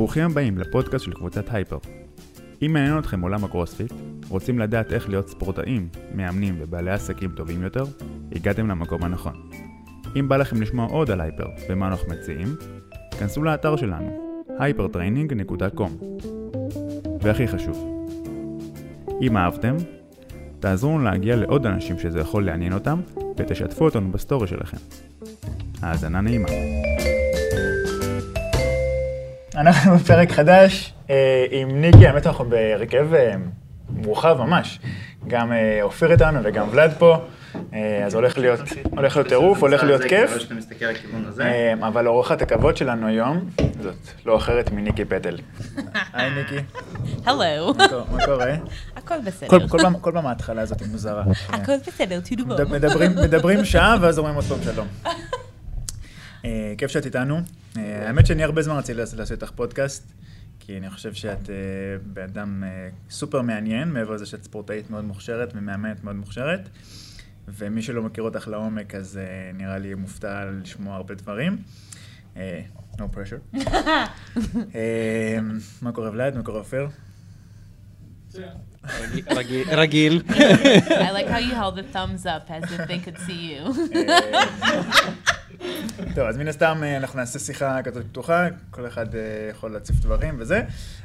ברוכים הבאים לפודקאסט של קבוצת הייפר. אם מעניין אתכם עולם הקרוספיט, רוצים לדעת איך להיות ספורטאים, מאמנים ובעלי עסקים טובים יותר, הגעתם למקום הנכון. אם בא לכם לשמוע עוד על הייפר ומה אנחנו מציעים, כנסו לאתר שלנו, hypertraining.com. והכי חשוב, אם אהבתם, תעזרו לנו להגיע לעוד אנשים שזה יכול לעניין אותם, ותשתפו אותנו בסטורי שלכם. האזנה נעימה. אנחנו בפרק חדש אה, עם ניקי, האמת אנחנו בהרכב אה, מורחב ממש. גם אה, אופיר איתנו וגם ולד פה, אה, אז הולך להיות הולך להיות טירוף, הולך להיות כיף. אה, אבל אורחת הכבוד שלנו היום, זאת לא אחרת מניקי פטל. היי ניקי, הלו. מה קורה-? הכל בסדר. כל- פעם- ההתחלה הזאת מוזרה. הכל בסדר. מד- מדברים, מדברים שעה ואז אומרים עוד פעם שלום. אה, כיף שאת איתנו. אה, האמת שאני הרבה זמן רציתי לעשות איתך פודקאסט, כי אני חושב שאת אה, בן אדם אה, סופר מעניין, מעבר לזה שאת ספורטאית מאוד מוכשרת ומאמנת מאוד מוכשרת. ומי שלא מכיר אותך לעומק, אז אה, נראה לי מופתע לשמוע הרבה דברים. no pressure. מה קורה ולד? מה קורה אופיר? רגיל- רגיל. I like how you held the thumbs up as if they could see you. טוב, אז מן הסתם אה, אנחנו נעשה שיחה כזאת פתוחה, כל אחד אה, יכול להציף דברים וזה,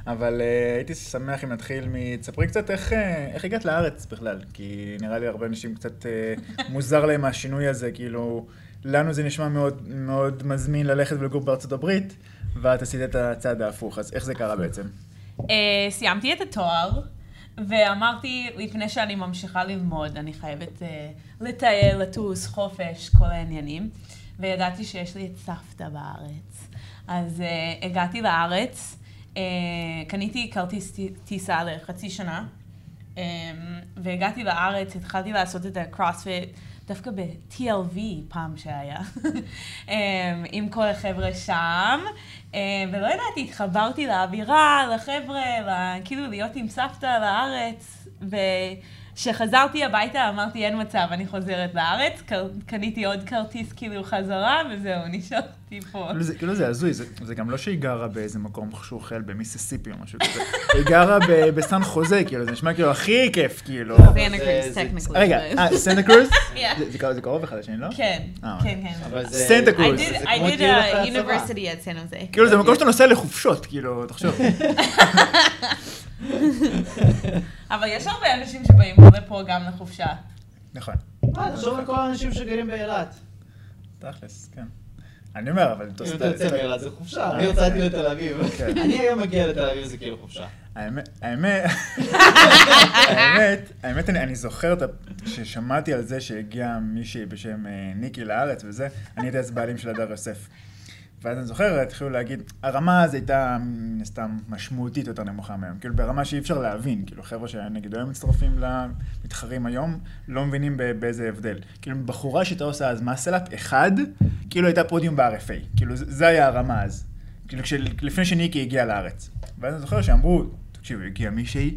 אבל אה, הייתי שמח אם נתחיל מ... תספרי קצת איך, איך הגעת לארץ בכלל, כי נראה לי הרבה אנשים קצת מוזר להם השינוי הזה, כאילו, לנו זה נשמע מאוד, מאוד מזמין ללכת ולגור בארצות הברית, ואת עשית את הצעד ההפוך, אז איך זה קרה בעצם? סיימתי את התואר, ואמרתי, לפני שאני ממשיכה ללמוד, אני חייבת אה, לטייל, לטוס, חופש, כל העניינים. וידעתי שיש לי את סבתא בארץ. אז uh, הגעתי לארץ, uh, קניתי כרטיס טיסה לחצי שנה, um, והגעתי לארץ, התחלתי לעשות את הקרוספיט דווקא ב-TLV פעם שהיה, um, עם כל החבר'ה שם, um, ולא ידעתי, התחברתי לאווירה, לחבר'ה, כאילו להיות עם סבתא לארץ, ו... כשחזרתי הביתה אמרתי אין מצב, אני חוזרת לארץ, קניתי עוד כרטיס כאילו חזרה, וזהו, נשארתי פה. כאילו זה, כאילו זה הזוי, זה, זה גם לא שהיא גרה באיזה מקום שוחל במיסיסיפי או משהו כזה, היא גרה ב- בסן חוזה, כאילו, זה נשמע כאילו הכי כיף, כאילו. סנטה קרוז, technically. רגע, but- אה, סנטה קרוז? זה- קרוב- אחד לשני, לא? כן, אה, כן, כן. אבל זה- סנטה קרוז. I כמו did a הצבא. university at San Jose. כאילו זה מקום שאתה נוסע לחופשות, כאילו, תחשוב. אבל יש הרבה אנשים שבאים לפה גם לחופשה. נכון, מה, תחשוב על כל האנשים שגרים באילת. תכלס, כן. אני אומר, אבל... אם אתה יוצא מאילת זה חופשה, אני יצאתי לתל אביב. כן. אני היום מגיע לתל אביב זה כאילו חופשה. האמת, האמת, האמת, האמת, אני, אני זוכר את ה- ששמעתי על זה שהגיע מישהי בשם אה, ניקי לארץ וזה, אני הייתי אז בעלים של הדר יוסף. ואז אני זוכר, התחילו להגיד, הרמה אז הייתה מן הסתם משמעותית יותר נמוכה מהם, כאילו ברמה שאי אפשר להבין, כאילו חבר'ה שנגיד היום מצטרפים למתחרים היום, לא מבינים באיזה הבדל. כאילו בחורה שהייתה עושה אז מסלאפ אחד, כאילו הייתה פודיום ב-RFA, כאילו זה, היה הרמה אז. כאילו לפני שניקי הגיעה לארץ. ואז אני זוכר שאמרו, תקשיב, הגיע מישהי,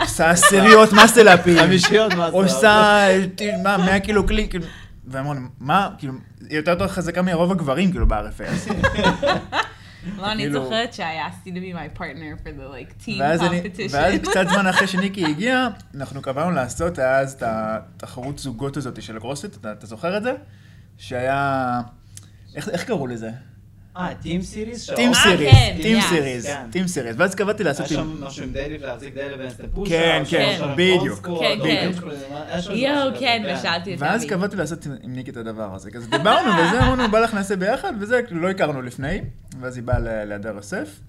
עושה עשיריות מסלאפים. חמישיות? עושה, ת- מה, 100 קילו קלין, כאילו, ואמרו, מה, כאילו, היא יותר יותר חזקה מרוב הגברים, כאילו, ב-RFA. לא, אני כאילו- זוכרת שהיה to be my partner for the like team ואז אני, ואז competition. קצת זמן אחרי שניקי הגיע, אנחנו קבענו לעשות אז את התחרות זוגות הזאת של הקרוספיט, אתה, זוכר את זה? שהיה, איך קראו לזה? אה, Team Series? Team Series, כן, Team. Series, כן. Team Series, ואז קבעתי לעשות היה. שם משהו עם deadlift להחזיק deadlift ולעשות פוש כן, כן, בדיוק. כן, כן. יואו, כן, ושאלתי. את ואז אבי. קבעתי לעשות עם- ניקי את הדבר הזה. כזה דיברנו וזה, אמרנו, בא לך נעשה ביחד, וזה, כאילו לא הכרנו לפני, ואז היא באה להדר יוסף.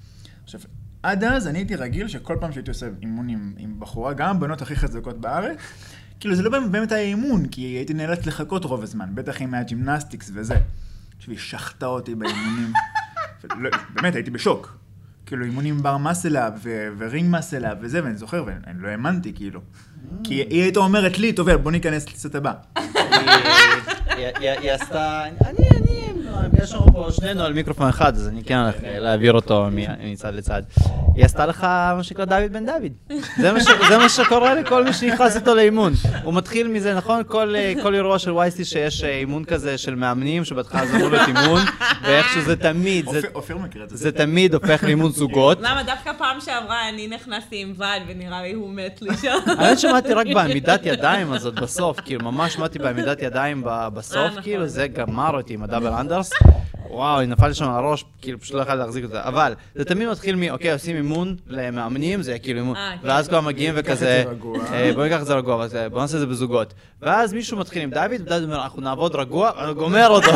עכשיו, עד אז אני הייתי רגיל שכל פעם שהייתי עושה אימון עם, בחורה, גם הבנות הכי חזקות בארץ, כאילו זה לא באמת- באמת היה אימון, כי הייתי נאלץ לחכות רוב הזמן, בטח אם היה gymnastics וזה. עכשיו, היא שחטה אותי באימונים. לא, באמת, הייתי בשוק. כאילו, אימונים בר מסלה ורינג מסלה וזה, ואני זוכר, ואני לא האמנתי, כאילו. כי היא הייתה אומרת לי, טוב, בוא ניכנס לסט הבא. היא עשתה, אני, אני, יש לנו פה שנינו על מיקרופון אחד, אז אני כן הולך להעביר אותו מצד לצד. היא עשתה לך מה שנקרא דוד בן דוד. זה מה שקורה לכל מי שנכנס איתו לאימון. הוא מתחיל מזה, נכון? כל אה, כל אירוע של וייסטי שיש אה, אימון כזה של מאמנים, שבהתחלה זה אמור להיות אימון, ואיכשהו זה תמיד, זה- תמיד הופך לאימון זוגות. למה דווקא פעם שעברה אני נכנסתי עם ועד ונראה לי הוא מת לי שם. האמת שמעתי רק בעמידת ידיים הזאת בסוף, כאילו ממש שמעתי בעמידת ידיים בסוף, נכון. כאילו זה גמר אותי עם הדאבל אנדרס. וואו, אני נפלתי שם על הראש, כאילו פשוט לא יכולתי להחזיק אותה. אבל זה תמיד מתחיל מ, אוקיי, עושים אימון למאמנים, זה כאילו אימון, אה, כן. ואז כבר מגיעים וכזה. אה, בוא ניקח את זה רגוע, אה, בוא נעשה את זה בזוגות. ואז מישהו מתחיל עם דוד, ודוד אומר, אנחנו נעבוד רגוע, גומר אותו,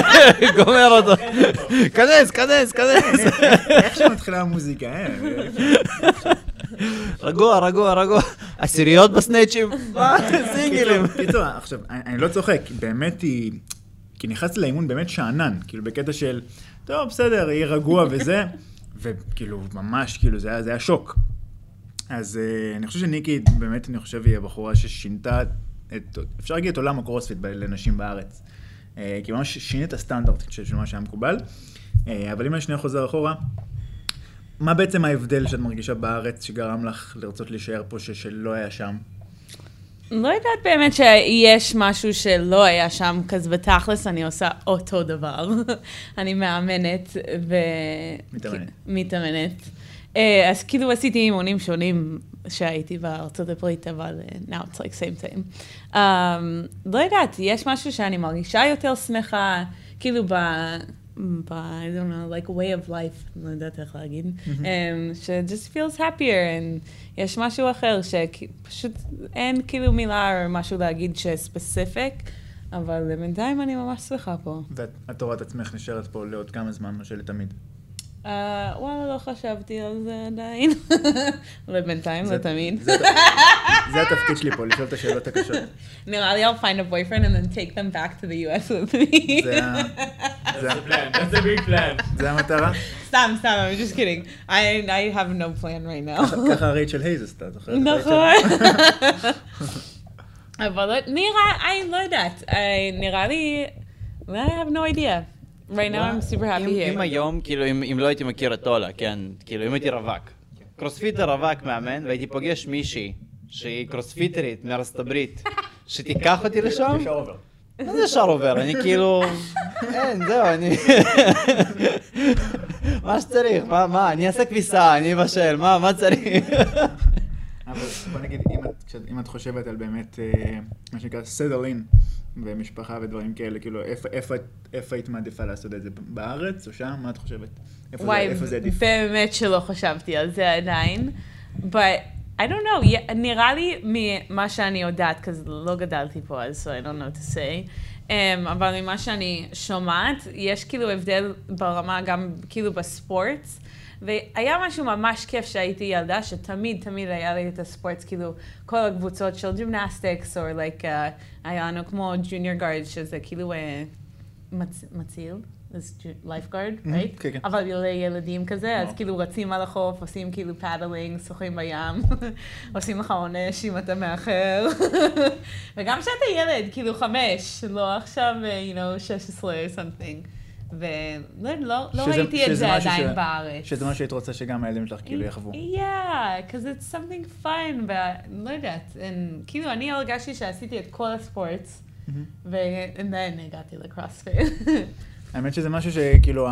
גומר אותו. כנס, כנס, כנס. איך שמתחילה המוזיקה, אה? רגוע, רגוע, רגוע. עשיריות בסנייצ'ים, מה, סינגלים. קיצור, עכשיו, אני לא צוחק, באמת היא... כי נכנסתי לאימון באמת שאנן, כאילו בקטע של, טוב, בסדר, יהיה רגוע וזה, וכאילו, ממש, כאילו, זה היה, זה היה שוק. אז uh, אני חושב שניקי, באמת, אני חושב, היא הבחורה ששינתה את, אפשר להגיד את עולם הקרוספיט לנשים בארץ. Uh, כי ממש שינית את הסטנדרט של, של מה שהיה מקובל. Uh, אבל אם אני שנייה חוזר אחורה, מה בעצם ההבדל שאת מרגישה בארץ שגרם לך לרצות להישאר פה, שלא היה שם? לא יודעת באמת שיש משהו שלא היה שם, כזה בתכלס אני עושה אותו דבר. אני מאמנת ו... מתאמנת. מתאמנת. אה, אז כאילו עשיתי אימונים שונים שהייתי בארצות הברית, אבל אה, now it's like same thing. Um, לא יודעת, יש משהו שאני מרגישה יותר שמחה, כאילו ב... ב... I don't know, like way of life, לא יודעת איך להגיד, um, ש- just feels happier, and יש משהו אחר שפשוט אין כאילו מילה או משהו להגיד שספציפיק, אבל בינתיים אני ממש שמחה פה. ואת רואה את עצמך נשארת פה לעוד כמה זמן, או שלתמיד? Uh, וואלה, לא חשבתי על זה עדיין. לא בינתיים, לא זה- תמיד. זה- התפקיד שלי פה, לשאול את השאלות הקשות. נראה לי I'll find a boyfriend and then take them back to the US with me. זה ה- זה ה- That's a big plan. זה המטרה? סתם, סתם, I'm just kidding. I, have no plan right now. ככה רייצ'ל הייז עשתה, את זוכרת? נכון. אבל נראה, אני לא יודעת. I- נראה לי, I have no idea. Right now I'm super happy אם- אם here. היום, כאילו, אם אם לא הייתי מכיר את אולה, כן, כאילו, אם הייתי רווק. קרוספיטר רווק מאמן, והייתי פוגש מישהי שהיא קרוספיטרית מארצות הברית, שתיקח אותי לשם. מה זה ישר עובר? אני כאילו... אין, זהו, אני... מה שצריך, מה, מה, אני אעשה כביסה, אני אבשל, מה, מה צריך? אבל בוא נגיד, אם את- אם את חושבת על באמת, אה, מה שנקרא סדר לין, ומשפחה ודברים כאלה, כאילו, איפה- איפה איפה היית מעדיפה לעשות את זה? בארץ או שם? מה את חושבת? איפה זה- וואי, איפה זה עדיף? באמת שלא חשבתי על זה עדיין. But I don't know, נראה לי ממה שאני יודעת, כי לא גדלתי פה אז, so I don't know to say, um, אבל ממה שאני שומעת, יש כאילו הבדל ברמה גם כאילו בספורט. והיה משהו ממש כיף שהייתי ילדה, שתמיד תמיד היה לי את הספורט, כאילו כל הקבוצות של gymnastics, או like, uh, היה לנו כמו junior guard, שזה כאילו uh, מצ, מציל, lifeguard, Mhm, right? כן, כן. אבל לילדים כזה, אז כאילו רצים על החוף, עושים כאילו paddling, שוחים בים, עושים לך עונש אם אתה מאחר. וגם כשאתה ילד, כאילו חמש, לא עכשיו, אה, you know, 16 or something. ולא לא, לא שזה- ראיתי את שזה זה משהו עדיין ש- בארץ. שזה מה שהיית רוצה שגם הילדים שלך כאילו יחוו. Yeah, because it's something fun, ולא יודעת, and, כאילו אני הרגשתי שעשיתי את כל הספורט, ו-then הגעתי לקרוספיט. האמת שזה משהו שכאילו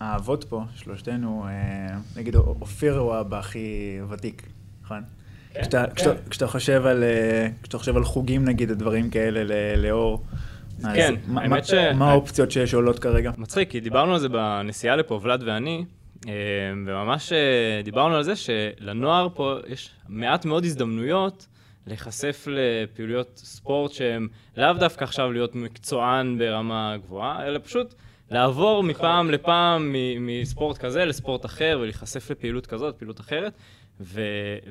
האבות פה, שלושתנו, אה, נגיד אופיר הוא האבא הכי ותיק, נכון? כן, כשאתה- כן. חושב על, אה, כשאתה חושב על חוגים נגיד, דברים כאלה ל- לאור, כן, האמת ש- מה האופציות שיש שעולות כרגע? מצחיק, כי דיברנו על זה בנסיעה לפה, ולד ואני, אה, וממש אה, דיברנו על זה שלנוער פה יש מעט מאוד הזדמנויות להיחשף לפעילויות ספורט שהן לאו דווקא עכשיו להיות מקצוען ברמה גבוהה, אלא פשוט לעבור מפעם לפעם מספורט כזה לספורט אחר ולהיחשף לפעילות כזאת, פעילות אחרת. ו-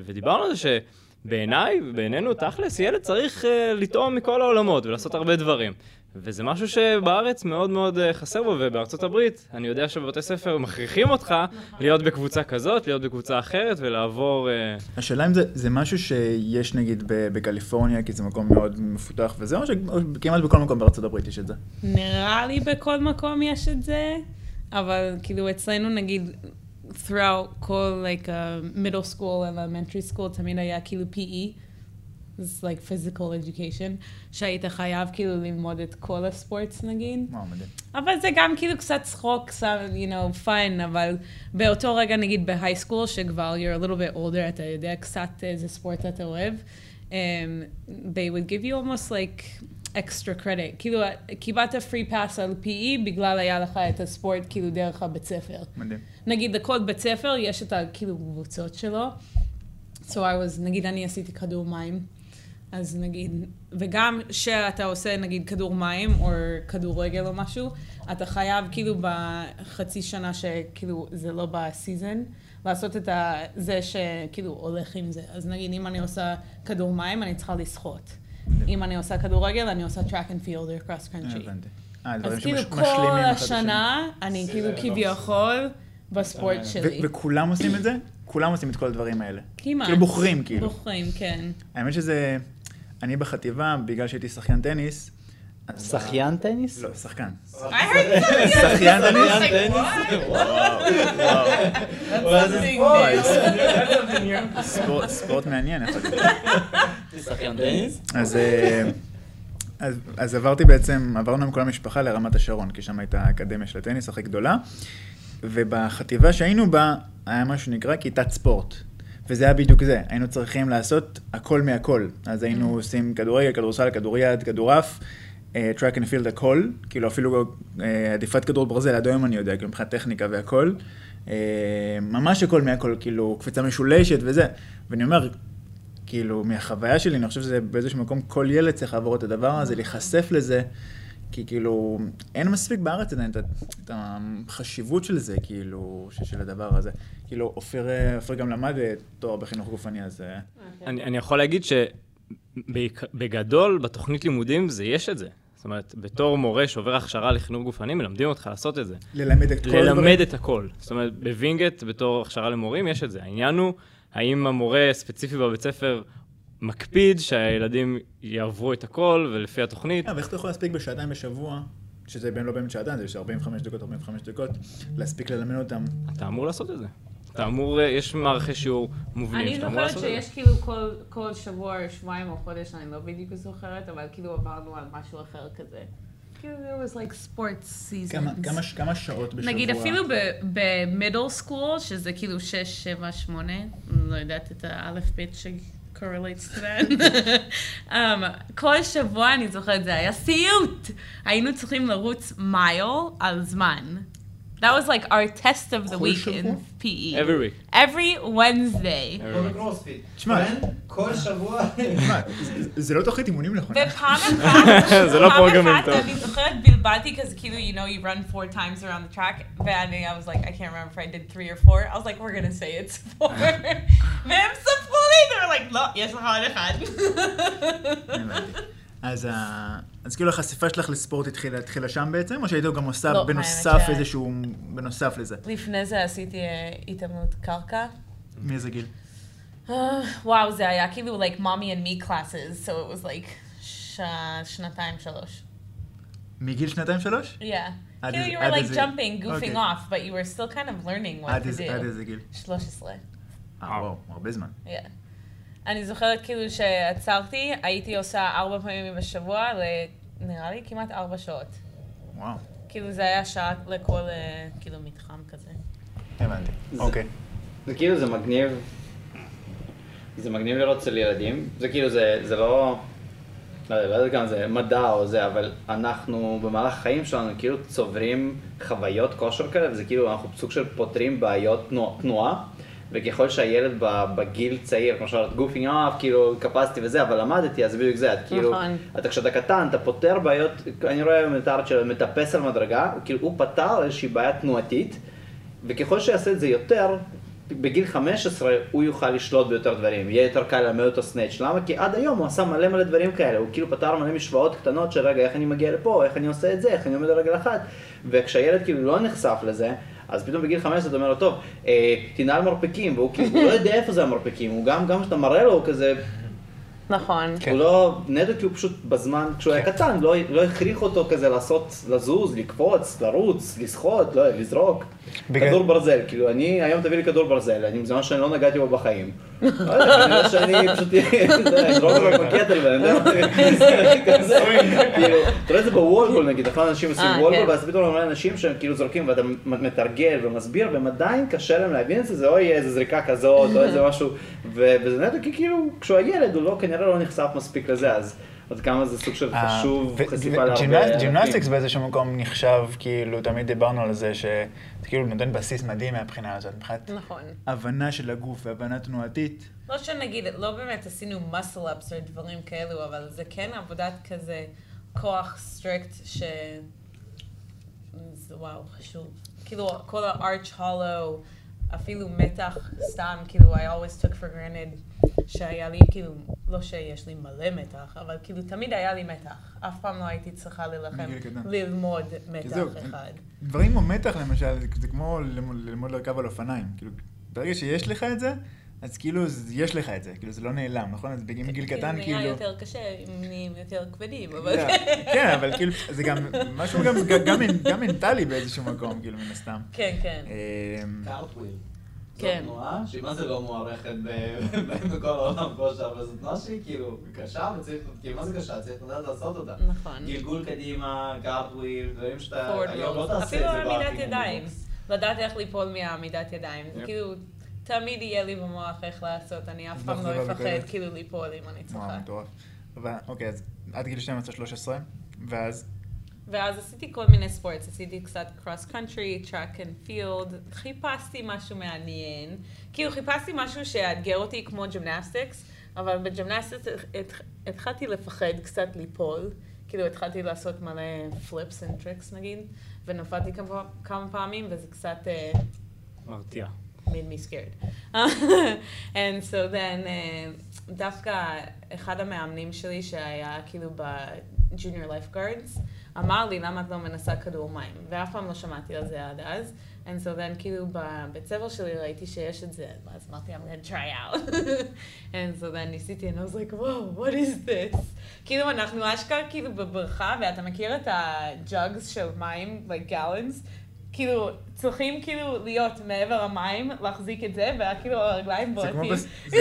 ודיברנו על זה בעיניי, בעינינו, תכלס, ילד צריך uh, לטעום מכל העולמות ולעשות הרבה דברים. וזה משהו שבארץ מאוד מאוד uh, חסר בו, ובארצות הברית, אני יודע שבבתי ספר מכריחים אותך להיות בקבוצה כזאת, להיות בקבוצה אחרת ולעבור... Uh... השאלה אם זה, זה משהו שיש נגיד ב- בקליפורניה, כי זה מקום מאוד מפותח וזה, או שכמעט בכל מקום בארצות הברית יש את זה? נראה לי בכל מקום יש את זה, אבל כאילו אצלנו נגיד, throughout כל like uh, middle school and elementary school תמיד היה כאילו PE. It's like physical education, שהיית חייב כאילו ללמוד את כל הספורטס נגיד. וואו, מדהים. אבל זה גם כאילו קצת צחוק, קצת, you know, fun, אבל באותו רגע, נגיד בהיי סקול, שכבר you're a little bit older, אתה יודע קצת איזה ספורט אתה אוהב, um, they would give you almost like extra credit. כאילו, קיבלת free pass על PE בגלל היה לך את הספורט כאילו דרך הבית ספר. מדהים. נגיד לכל בית ספר יש את הכאילו קבוצות שלו. So I was, נגיד אני עשיתי כדור מים. אז נגיד, וגם שאתה עושה נגיד כדור מים או כדורגל או משהו, אתה חייב כאילו בחצי שנה שכאילו זה לא בסיזן, לעשות את ה... זה שכאילו הולך עם זה. אז נגיד אם אני עושה כדור מים, אני צריכה לשחות. אם אני עושה כדורגל, אני עושה track and field or cross country. הבנתי. אה, דברים אז כאילו כל. השנה, אני כאילו כביכול בספורט ו- שלי. וכולם עושים את זה? כולם עושים את כל הדברים האלה. כמעט. כאילו בוחרים, כאילו. בוחרים, כן. האמת שזה... אני בחטיבה, בגלל שהייתי שחיין טניס... שחיין טניס? לא, שחקן. שחיין טניס? ספורט- ספורט מעניין, טניס? אז, אה, אז, אז עברתי בעצם, עברנו עם כל המשפחה לרמת השרון, כי שם הייתה האקדמיה של הטניס הכי גדולה, ובחטיבה שהיינו בה, היה משהו שנקרא כיתת ספורט. וזה היה בדיוק זה, היינו צריכים לעשות הכל מהכל. אז היינו עושים כדורגל, כדורסל, כדוריד, כדורעף, track and field הכל, כאילו אפילו אה, עדיפת כדור ברזל, עד היום אני יודע, כאילו מבחינת טכניקה והכל. אה, ממש הכל מהכל, כאילו קפיצה משולשת וזה. ואני אומר, כאילו, מהחוויה שלי, אני חושב שזה באיזשהו מקום, כל ילד צריך לעבור את הדבר הזה, להיחשף לזה, כי כאילו, אין מספיק בארץ עדיין את, החשיבות של זה, כאילו, של הדבר הזה. כאילו, אופיר, אה, אופיר גם למד אה, תואר בחינוך גופני, אז... אה, אני, אני יכול להגיד שבגדול, בתוכנית לימודים זה יש את זה. זאת אומרת, בתור מורה שעובר הכשרה לחינוך גופני, מלמדים אותך לעשות את זה. ללמד את כל הדברים. ללמד את הכל. זאת אומרת, בווינגייט, בתור הכשרה למורים, יש את זה. העניין הוא, האם המורה ספציפי בבית ספר מקפיד שהילדים יעברו את הכל, ולפי התוכנית. אה, ואיך אתה יכול להספיק בשעתיים בשבוע, שזה בין לא באמת שעתיים, זה יש 45 דקות, 45 דקות, להספיק ללמד אותם. אתה אמור לעשות את זה. אתה אמור, אה, יש מערכי שיעור מובנים אני שאתה אמור זוכרת לעשות את זה. שיש כאילו כל, כל שבוע או שבועיים או חודש, אני לא בדיוק זוכרת, אבל כאילו עברנו על משהו אחר כזה. כאילו, there was like sports seasons. כמה, כמה, ש- כמה שעות בשבוע? נגיד אפילו במידל סקול, שזה כאילו 6, 7, 8, אני לא יודעת את האלף בית ש-correlates to that. um, כל שבוע, אני זוכרת, זה היה סיוט. היינו צריכים לרוץ מייל על זמן. That was like our test of the כל week in שבוע? PE. Every week. Every Wednesday. תשמע, כל שבוע. תשמע, זה- זה לא תוכנית אימונים נכונה. ופעם אחת, זה לא פעם פרוגרמינג אחת, טוב. אני זוכרת, בלבלתי, כזה כאילו, you know, you run four times around the track, ואני, I was like, I can't remember if I did three or four, I was like, we're gonna say it's four. והם ספרו לי, they were like, לא, יש לך עוד אחד. הבנתי. אז, ה- אז כאילו החשיפה שלך לספורט התחילה, התחילה שם בעצם, או שהיית גם עושה לא, בנוסף ש- איזשהו, בנוסף לזה? לפני זה עשיתי אה, התעמלות קרקע. מאיזה גיל? אה, וואו, זה היה כאילו, like, mommy and me classes, so it was like, ש- שנתיים, שלוש. מגיל שנתיים שלוש? Yeah. עד כאילו, you were like jumping, goofing אוקיי. off, but you were still kind of learning what to איזה- עד do. איזה גיל? 13. אה, וואו, הרבה זמן. Yeah. אני זוכרת כאילו שעצרתי, הייתי עושה ארבע פעמים בשבוע. נראה לי כמעט ארבע שעות. וואו, כאילו זה היה שעה לכל אה, כאילו מתחם כזה. הבנתי. זה- אוקיי. זה כאילו, זה מגניב. זה מגניב לראות אצל ילדים. זה כאילו, זה, זה לא... לא יודע, לא יודע כמה זה מדע או זה, אבל אנחנו במהלך החיים שלנו כאילו צוברים חוויות כושר כאלה, וזה כאילו, אנחנו סוג של פותרים בעיות תנוע, תנועה, וככל שהילד בגיל צעיר, כמו שאמרת, גופינג אף, כאילו, קפסטי וזה, אבל למדתי, אז בדיוק זה, את כאילו, נכון. אתה כשאתה קטן, אתה פותר בעיות, אני רואה היום את הארץ של מטפס על מדרגה, כאילו, הוא פתר איזושהי בעיה תנועתית, וככל שיעשה את זה יותר, בגיל 15 הוא יוכל לשלוט ביותר דברים, יהיה יותר קל ללמד אותו סנאץ', למה? כי עד היום הוא עשה מלא מלא דברים כאלה, הוא כאילו פתר מלא משוואות קטנות של רגע, איך אני מגיע לפה, איך אני עושה את זה, איך אני עומד על רגל אחת, וכשהילד כאילו לא נחשף לזה, אז פתאום בגיל 15 אתה אומר לו, טוב, אה, תנעל מרפקים, והוא כאילו, לא יודע איפה זה המרפקים, הוא גם, גם כשאתה מראה לו, הוא כזה, נכון. הוא לא, נטו כי הוא פשוט בזמן, כשהוא היה קטן, לא, לא הכריח אותו כזה לעשות, לזוז, לקפוץ, לרוץ, לשחות, לא, לזרוק. בגלל- כדור ברזל, כאילו, אני, היום תביא לי כדור ברזל, אני, זה מה שאני לא נגעתי בו בחיים. לא יודע, כנראה שאני פשוט, בקטל ואני יודע, כזה, כאילו, אתה רואה את זה בוולבול נגיד, נכון, אנשים עושים אה, וולבול, כן. ואז פתאום מלא אנשים שהם כאילו זורקים ואתה מתרגל ומסביר, והם עדיין קשה להם להבין את זה, זה או יהיה איזה זריקה כזאת, או איזה משהו, וזה נטו כי כאילו, כשהוא הילד, הוא לא, כנראה לא נחשף מספיק לזה, אז עד כמה זה סוג של אה, חשוב, חשיפה להרבה... gymnas- gymnastics באיזשהו מקום נחשב, כאילו, תמיד דיברנו על זה, שזה כאילו נותן בסיס מדהים מהבחינה הזאת, מבחינת נכון. הבנה של הגוף והבנה תנועתית. לא שנגיד, לא באמת עשינו muscle ups או דברים כאלו, אבל זה כן עבודת כזה כוח strict ש... זה וואו, חשוב. כאילו, כל ה-arch hollow, אפילו מתח סתם, כאילו, I always took for granted שהיה לי, כאילו, לא שיש לי מלא מתח, אבל כאילו, תמיד היה לי מתח. אף פעם לא הייתי צריכה להילחם, קטן. ללמוד מתח זהו, אחד. דברים כמו מתח למשל, זה, זה כמו ללמוד, ללמוד לרכב על אופניים. כאילו, ברגע שיש לך את זה, אז כאילו, יש לך את זה, כאילו, זה לא נעלם, נכון? אז בגיל גיל קטן, נהיה כאילו... יותר קשה, נהיים יותר כבדים, אבל... לא, כן, אבל כאילו, זה גם משהו גם, גם, גם מנטלי באיזשהו מקום, כאילו, מן הסתם. כן, כן. כן. זו תנועה שהיא מה זה לא מוערכת בכל העולם כושר, אבל זו תנועה שהיא כאילו קשה וצריך, כאילו מה זה קשה? צריך לדעת לעשות אותה. נכון. גלגול קדימה, קארטוויל, דברים שאתה היום לא. תעשה את אפילו זה עמידת בארטינג ידיים. לדעת איך ליפול מהעמידת ידיים. זה. כאילו, תמיד יהיה לי במוח איך לעשות, אני אף פעם לא לא אפחד. כאילו ליפול אם אני וואו, צריכה. מטורף. אבל, אוקיי, אז עד גיל 12-13, ואז, ואז עשיתי כל מיני sports, עשיתי קצת cross country, track and field, חיפשתי משהו מעניין. כאילו חיפשתי משהו שיאתגר אותי כמו gymnastics, אבל ב gymnastics הת- התחלתי לפחד קצת ליפול. כאילו התחלתי לעשות מלא flips and tricks נגיד, ונפלתי כמה, כמה פעמים, וזה קצת... אה, מרתיע. made me scared. and so then, uh, דווקא אחד המאמנים שלי שהיה כאילו ב-junior lifeguards, אמר לי למה את לא מנסה כדור מים, ואף פעם לא שמעתי על זה עד אז. And so then כאילו בבית ספר שלי ראיתי שיש את זה, ואז אמרתי, I'm gonna try out. and so then ניסיתי, and I was like, whoa, what is this? כאילו אנחנו אשכרה כאילו בבריכה, ואתה מכיר את הג'אגס של מים, like gallons? כאילו, צריכים כאילו להיות מעבר המים, להחזיק את זה, וכאילו הרגליים זה כמו בועטים. זה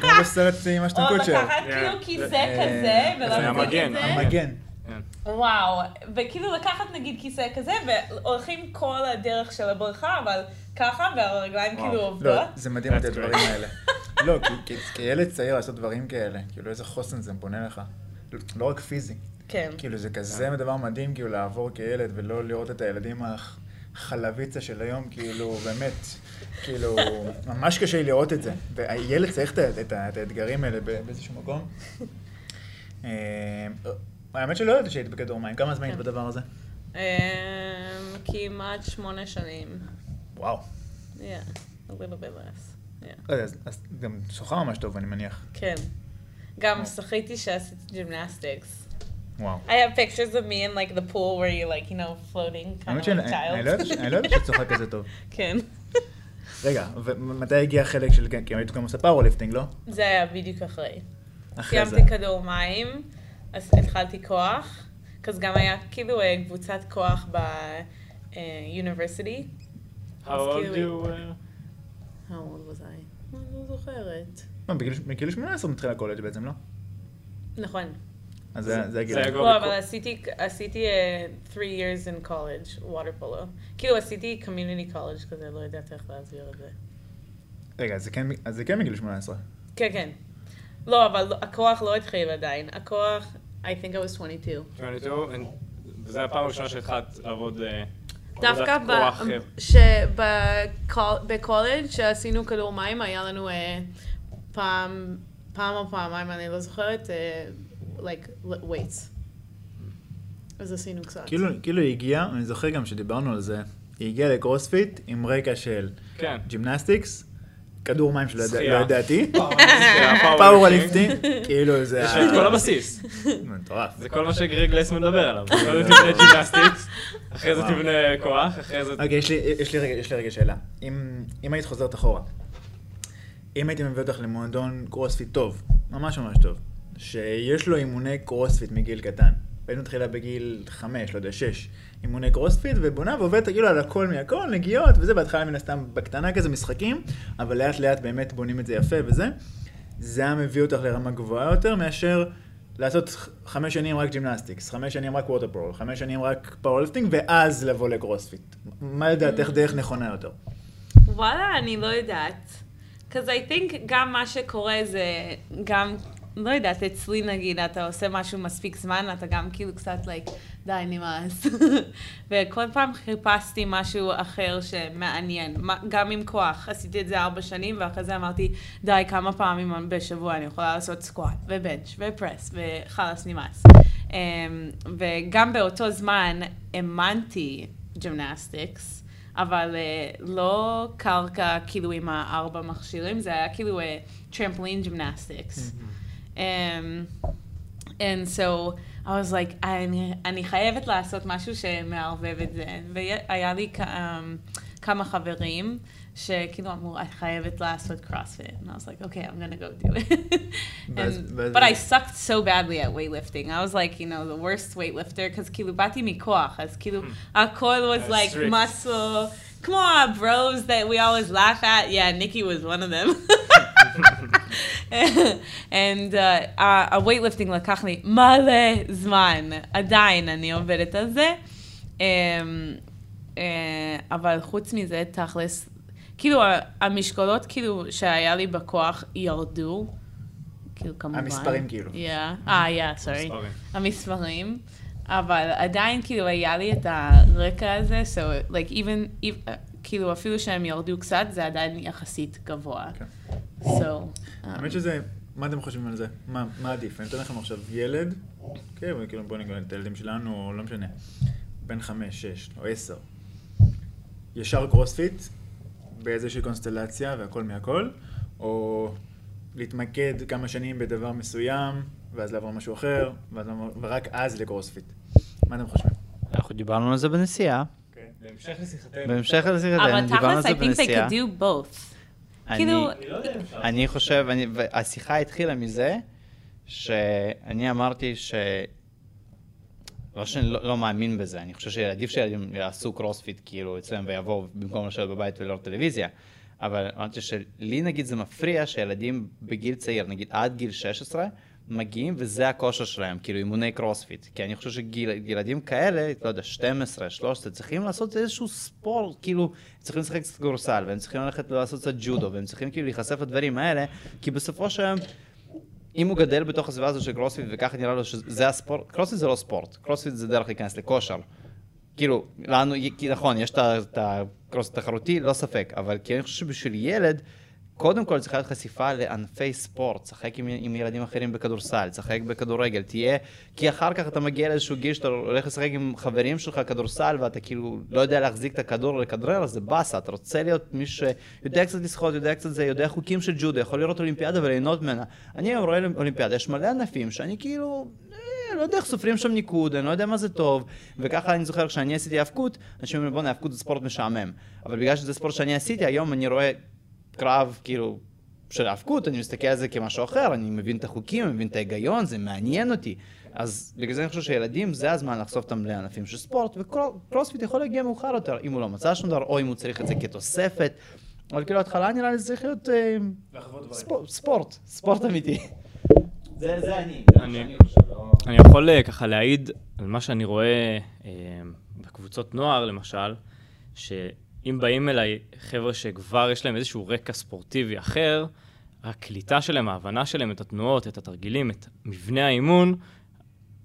כמו בסרט עם אשטון או קוצ'ר. לקחת. כאילו כיסא אה, כזה, זה ולהחזיק את זה. המגן. וואו, וכאילו לקחת נגיד כיסא כזה, והולכים כל הדרך של הבריכה, אבל ככה, והרגליים כאילו לא, עובדות. זה מדהים את הדברים. האלה. לא, כי- כי- כילד צעיר לעשות דברים כאלה, כאילו איזה חוסן זה בונה לך. לא רק פיזי. כן. כאילו זה כזה דבר מדהים, כאילו לעבור כילד ולא לראות את הילדים החלביצה של היום, כאילו באמת, כאילו, ממש קשה לי לראות את זה. והילד צריך את את את האתגרים האלה באיזשהו מקום. אה, האמת שלא ידעתי שהיית בכדור מים, כמה זמן היית כן. בדבר הזה? אמ, כמעט שמונה שנים. וואו. Bit less. Yeah. לא אז- אז גם שוחה ממש טוב, אני מניח. כן. גם שחיתי שעשיתי gymnastics. וואו. I have pictures of me in like the pool where you're like, you know, floating kind of like לא ידעתי- אני לא child. ידעתי שאת צוחקת כזה טוב. כן. רגע, ומתי הגיע החלק של, כי היית גם עושה powerlifting, לא? זה היה בדיוק אחרי. אחרי זה. סיימתי כדור מים, אז התחלתי כוח, אז גם היה כאילו אה, קבוצת כוח ב-university. How old כאילו- you? How old was I? אני לא זוכרת. לא, בגיל בגיל 18 מתחיל הקולג' בעצם, לא? נכון. אז זה- זה הגיל. לא, אבל עשיתי, עשיתי אה, three years in college, water polo. כאילו עשיתי community college כזה, לא יודעת איך להסביר את זה. רגע, אז זה כן- אז זה כן מגיל 18. כן, כן. לא, אבל הכוח לא התחיל עדיין. הכוח, I think I was 22. 22, and- וזו הפעם הראשונה שהתחלת לעבוד אה, דווקא אה, שבקולג' שעשינו כדור מים, היה לנו אה, פעם, פעם או פעמיים, אני לא זוכרת, אה, like weights. אז עשינו קצת. כאילו כאילו היא הגיעה, אני זוכר גם שדיברנו על זה, היא הגיעה לקרוספיט עם רקע של כן. gymnastics, כדור מים שלא. לא ידעתי, powerlifting. כאילו זה... יש לי את כל הבסיס. מטורף. זה כל מה שגרג גלאסמן מדבר עליו. קודם תבנה gymnastics, אחרי זה תבנה כוח, אחרי זה... אוקיי, יש לי- יש לי רגע- יש לי רגע שאלה. אם היית חוזרת אחורה, אם הייתי מביא אותך למועדון קרוספיט טוב, ממש ממש טוב, שיש לו אימוני קרוספיט מגיל קטן, והיית מתחילה בגיל חמש, לא יודע, שש, אימוני קרוספיט, ובונה ועובדת כאילו על הכל מהכל, נגיעות וזה, בהתחלה מן הסתם בקטנה כזה משחקים, אבל לאט לאט באמת בונים את זה יפה וזה. זה היה מביא אותך לרמה גבוהה יותר מאשר לעשות חמש שנים רק gymnastics, חמש שנים רק water polo, חמש שנים רק powerlifting, ואז לבוא לקרוספיט. מה לדעתך דרך נכונה יותר? וואלה, אני לא יודעת. because I think גם מה שקורה זה גם, לא יודעת, אצלי נגיד, אתה עושה משהו מספיק זמן, אתה גם כאילו קצת like, די, נמאס. וכל פעם חיפשתי משהו אחר שמעניין, גם עם כוח. עשיתי את זה ארבע שנים, ואחרי זה אמרתי, די, כמה פעמים בשבוע אני יכולה לעשות סקוואט, ו bench, ו press, וחלאס נמאס. אמ, וגם באותו זמן אימנתי gymnastics. אבל uh, לא קרקע כאילו עם הארבע מכשירים, זה היה כאילו trampoline gymnastics. Um, and so I was like, אני, אני חייבת לעשות משהו שמערבב את זה. והיה לי כ- um, כמה חברים שכאילו אמרו, את חייבת לעשות CrossFit. And I was like, okay, I'm gonna go do it. ואז- and, ואז- but I sucked so badly at weightlifting. I was like, you know, the worst weightlifter, because כאילו באתי מכוח, אז כאילו הכל was That's like strict. muscle. Come on, bros that we always laugh at. Yeah, Nikki was one of them. and uh, ה- ה-weightlifting לקח לי מלא זמן. עדיין אני עובדת על זה. Um, uh, אבל חוץ מזה, תכלס, כאילו המשקולות כאילו שהיה לי בכוח ירדו. כאילו כמובן. המספרים כאילו. Yeah. אה, yeah, sorry. מספרים. המספרים, אבל עדיין כאילו היה לי את הרקע הזה, so like even, if, כאילו אפילו שהם ירדו קצת, זה עדיין יחסית גבוה. כן. So, um, האמת שזה, מה אתם חושבים על זה? מה מה עדיף? אני אתן לכם עכשיו ילד, כן, כאילו בואו נגיד את הילדים שלנו, או לא משנה, בן חמש, שש, או עשר. ישר קרוספיט, באיזושהי קונסטלציה והכל מהכל, או להתמקד כמה שנים בדבר מסוים, ואז לעבור משהו אחר, ואז לעבור- ורק אז לקרוספיט. מה אתם חושבים? אנחנו דיברנו על זה בנסיעה. בהמשך לשיחתנו. בהמשך אבל לשיחתנו, דיברנו על תכלס, זה I think they בנסיעה. could do both. אני- כאילו, אני לא. אני חושב, אני, והשיחה התחילה מזה שאני אמרתי ש... לא שאני לא, לא מאמין בזה, אני חושב שעדיף שילדים יעשו קרוספיט כאילו אצלם ויבואו במקום לשבת בבית ולראות טלוויזיה. אבל אמרתי שלי נגיד זה מפריע שילדים בגיל צעיר, נגיד עד גיל 16, מגיעים וזה הכושר שלהם, כאילו אימוני קרוספיט. כי אני חושב שילדים כאלה, לא יודע, 12, 13, צריכים לעשות איזשהו ספורט, כאילו, צריכים לשחק קצת כדורסל, והם צריכים ללכת לעשות קצת ג'ודו, והם צריכים כאילו להיחשף לדברים האלה, כי בסופו של יום, אם הוא גדל בתוך הסביבה הזו של קרוספיט וככה נראה לו שזה הספורט, קרוספיט זה לא ספורט, קרוספיט זה דרך להיכנס לכושר. כאילו, לנו, נכון, יש את הקרוספיט התחרותי, לא ספק, אבל כי אני חושב שבשביל ילד, קודם כל צריכה להיות חשיפה לענפי ספורט, שחק עם, עם ילדים אחרים בכדורסל, שחק בכדורגל, תהיה, כי אחר כך אתה מגיע לאיזשהו גיל שאתה הולך לשחק עם חברים שלך כדורסל ואתה כאילו לא יודע להחזיק את הכדור לכדרר, אז זה באסה, אתה רוצה להיות מישהו שיודע קצת לשחות, יודע קצת זה, יודע חוקים של ג'ודו, יכול לראות אולימפיאדה וליהנות ממנה. אני היום רואה אולימפיאדה, יש מלא ענפים שאני כאילו... אה, לא יודע איך סופרים שם ניקוד, אני לא יודע מה זה טוב, וככה אני זוכר כשאני עשיתי האבקות, אנשים אומרים בואנה האבקות זה ספורט משעמם, אבל בגלל שזה ספורט שאני עשיתי, היום אני רואה קרב כאילו של האבקות, אני מסתכל על זה כמשהו אחר, אני מבין את החוקים, אני מבין את ההיגיון, זה מעניין אותי. אז בגלל זה אני חושב שילדים, זה הזמן לחשוף אותם לענפים של ספורט, וקרוספיט יכול להגיע מאוחר יותר, אם הוא לא מצא שום דבר, או אם הוא צריך את זה כתוספת. אבל כאילו התחלה נראה לי צריך להיות אה, ספורט, ספורט, אמיתי. זה זה אני, זה מה אני- שאני חושב. לא- אני יכול אה, ככה להעיד על מה שאני רואה אה, בקבוצות נוער, למשל, שאם באים אליי חבר'ה שכבר יש להם איזשהו רקע ספורטיבי אחר, הקליטה שלהם, ההבנה שלהם, את התנועות, את התרגילים, את מבנה האימון,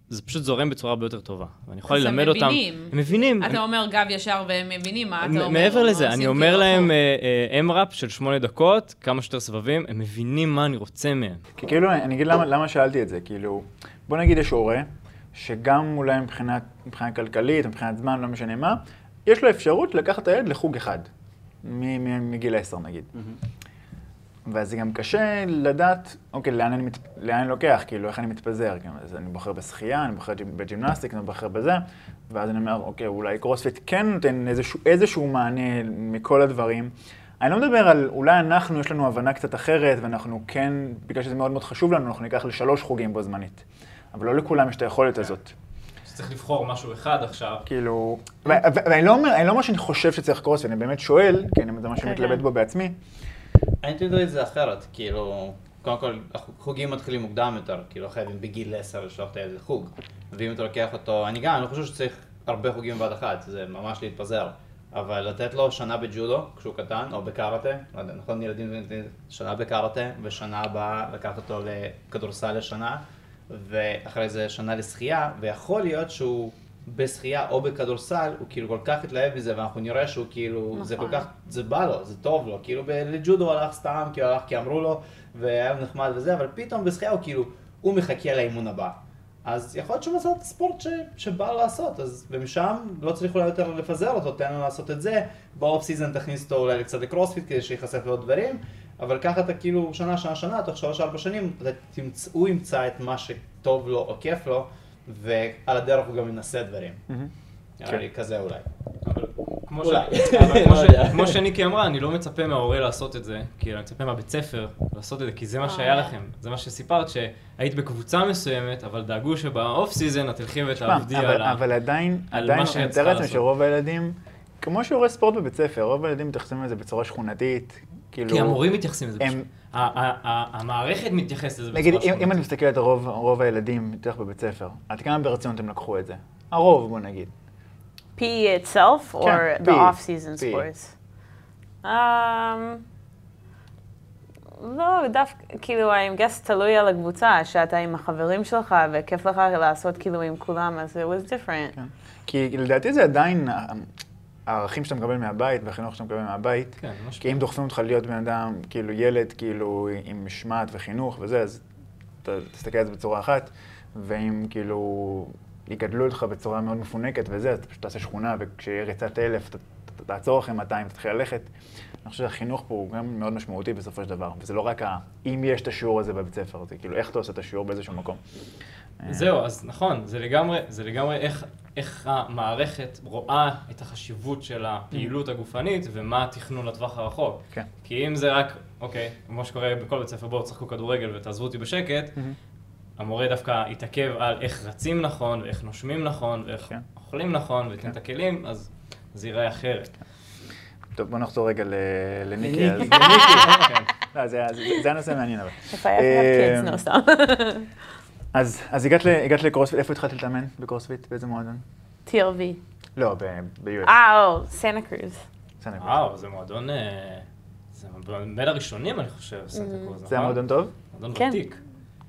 זה פשוט זורם בצורה הרבה יותר טובה. ואני יכול אז הם ללמד אותם... מבינים. הם מבינים. אתה אומר גב ישר והם מבינים מה אתה אומר. מעבר הם לזה, אני אומר כאילו להם הפוך. AMRAP של שמונה דקות, כמה שיותר סבבים, הם מבינים מה אני רוצה מהם. כי כאילו, אני אגיד למה, למה שאלתי את זה, כאילו, בוא נגיד יש הורה, שגם אולי מבחינת, מבחינה כלכלית, מבחינת זמן, לא משנה מה, יש לו אפשרות לקחת את הילד לחוג אחד, מגיל 10 נגיד. ואז זה גם קשה לדעת, אוקיי, לאן אני, מת, לאן אני לוקח, כאילו, איך אני מתפזר. כאילו, אז אני בוחר בשחייה, אני בוחר gym- ב gymnastic, אני בוחר בזה, ואז אני אומר, אוקיי, אולי קרוספיט כן נותן איזשהו, איזשהו מענה מכל הדברים. אני לא מדבר על, אולי אנחנו, יש לנו הבנה קצת אחרת, ואנחנו כן, בגלל שזה מאוד מאוד חשוב לנו, אנחנו ניקח לשלוש חוגים בו זמנית. אבל לא לכולם יש את היכולת הזאת. שצריך לבחור משהו אחד עכשיו. כאילו, ואני לא אומר, אני לא אומר שאני חושב שצריך קרוספיט, אני באמת שואל, כי אני- זה מה כן, מתלבט כן. בו בעצמי. אני תמיד רואה את זה אחרת, כאילו, קודם כל, החוגים מתחילים מוקדם יותר, כאילו, חייבים בגיל 10 לשלוח את הילד לחוג. ואם אתה לוקח אותו, אני גם, אני לא חושב שצריך הרבה חוגים בבת אחת, זה ממש להתפזר. אבל לתת לו שנה בג'ודו, כשהוא קטן, או בקראטה, לא יודע, נכון, ילדים שנה בקראטה, ושנה הבאה לקחת אותו לכדורסל לשנה, ואחרי זה שנה לשחייה, ויכול להיות שהוא בשחייה או בכדורסל, הוא כאילו כל כך התלהב מזה, ואנחנו נראה שהוא כאילו, זה כל נכון. כך, זה בא לו, זה טוב לו, כאילו לג'ודו הלך סתם, הוא הלך כי אמרו לו, והיה לו נחמד וזה, אבל פתאום בשחייה הוא כאילו, הוא מחכה לאימון הבא. אז יכול להיות שהוא מצא את הספורט ש, שבא לו לעשות, אז ומשם לא צריך אולי יותר לפזר אותו, תן לו לעשות את זה, באוף סיזון תכניס אותו אולי קצת לקרוספיט כדי שייחשף לעוד דברים, אבל ככה אתה כאילו שנה, שנה, שנה, תוך שלוש ארבע שנים, אתה תמצא, הוא ימצא את מה שטוב לו או כיף לו, ועל הדרך הוא גם ינסה דברים. נראה כן. לי כזה אולי. כמו, אולי. ש... אבל כמו, לא. כמו שניקי אמרה, אני לא מצפה מההורה לעשות את זה, כאילו, אני מצפה מהבית ספר לעשות את זה, כי זה מה שהיה אה. לכם. זה מה שסיפרת, שהיית בקבוצה מסוימת, אבל דאגו שב off season את תלכי ותעבדי על ה... אבל עדיין, עדיין מה אני מתאר לעצמי. שרוב הילדים, כמו שיעורי ספורט בבית ספר, רוב הילדים מתייחסים לזה בצורה שכונתית. כאילו, כי המורים מתייחסים לזה הם- המערכת מתייחסת לזה נגיד, בצורה אם, אם אני מסתכל על רוב, רוב הילדים, בטח בבית ספר, עד כמה ברצינות הם לקחו את זה? הרוב, בוא נגיד. PE itself or Yeah, the off-season sports? Um, לא, דווקא, כאילו, אני guess תלוי על הקבוצה, שאתה עם החברים שלך וכיף לך לעשות כאילו עם כולם, אז it was different. כן. כי לדעתי זה עדיין הערכים שאתה מקבל מהבית והחינוך שאתה מקבל מהבית. כן, משהו. כי אם דוחפים אותך להיות בן אדם, כאילו ילד, כאילו עם משמעת וחינוך וזה, אז אתה תסתכל על זה בצורה אחת, ואם כאילו יגדלו אותך בצורה מאוד מפונקת וזה, אז אתה פשוט תעשה שכונה, וכשיהיה ריצת אלף, אתה אתה תעצור אחרי 200, תתחיל ללכת. אני חושב שהחינוך פה הוא גם מאוד משמעותי בסופו של דבר, וזה לא רק ה... אם יש את השיעור הזה בבית ספר, זה כאילו איך אתה עושה את השיעור באיזשהו מקום. זהו, אז נכון, זה לגמרי, זה לגמרי איך, איך המערכת רואה את החשיבות של הפעילות הגופנית ומה התכנון לטווח הרחוק. כן. כי אם זה רק, אוקיי, כמו שקורה בכל בית ספר, בואו תשחקו כדורגל ותעזבו אותי בשקט, המורה דווקא יתעכב על איך רצים נכון, ואיך נושמים נכון, ואיך כן. אוכלים נכון, וייתן כן. את הכלים, אז זה ייראה אחרת. טוב, בוא נחזור רגע לניקי. לניקי. כן. לא, זה הנושא מעניין אבל. סתם. אז אז הגעת ל- הגעת לקרוספיט, איפה התחלת להתאמן בקרוספיט? באיזה מועדון? TLV. לא, ב-US. אה, או, סנטה קרוז. בסדר. וואו, זה מועדון, אה, זה בין הראשונים, אני חושב, סנטה קרוז, זה היה נכון? מועדון טוב? מועדון כן. ותיק.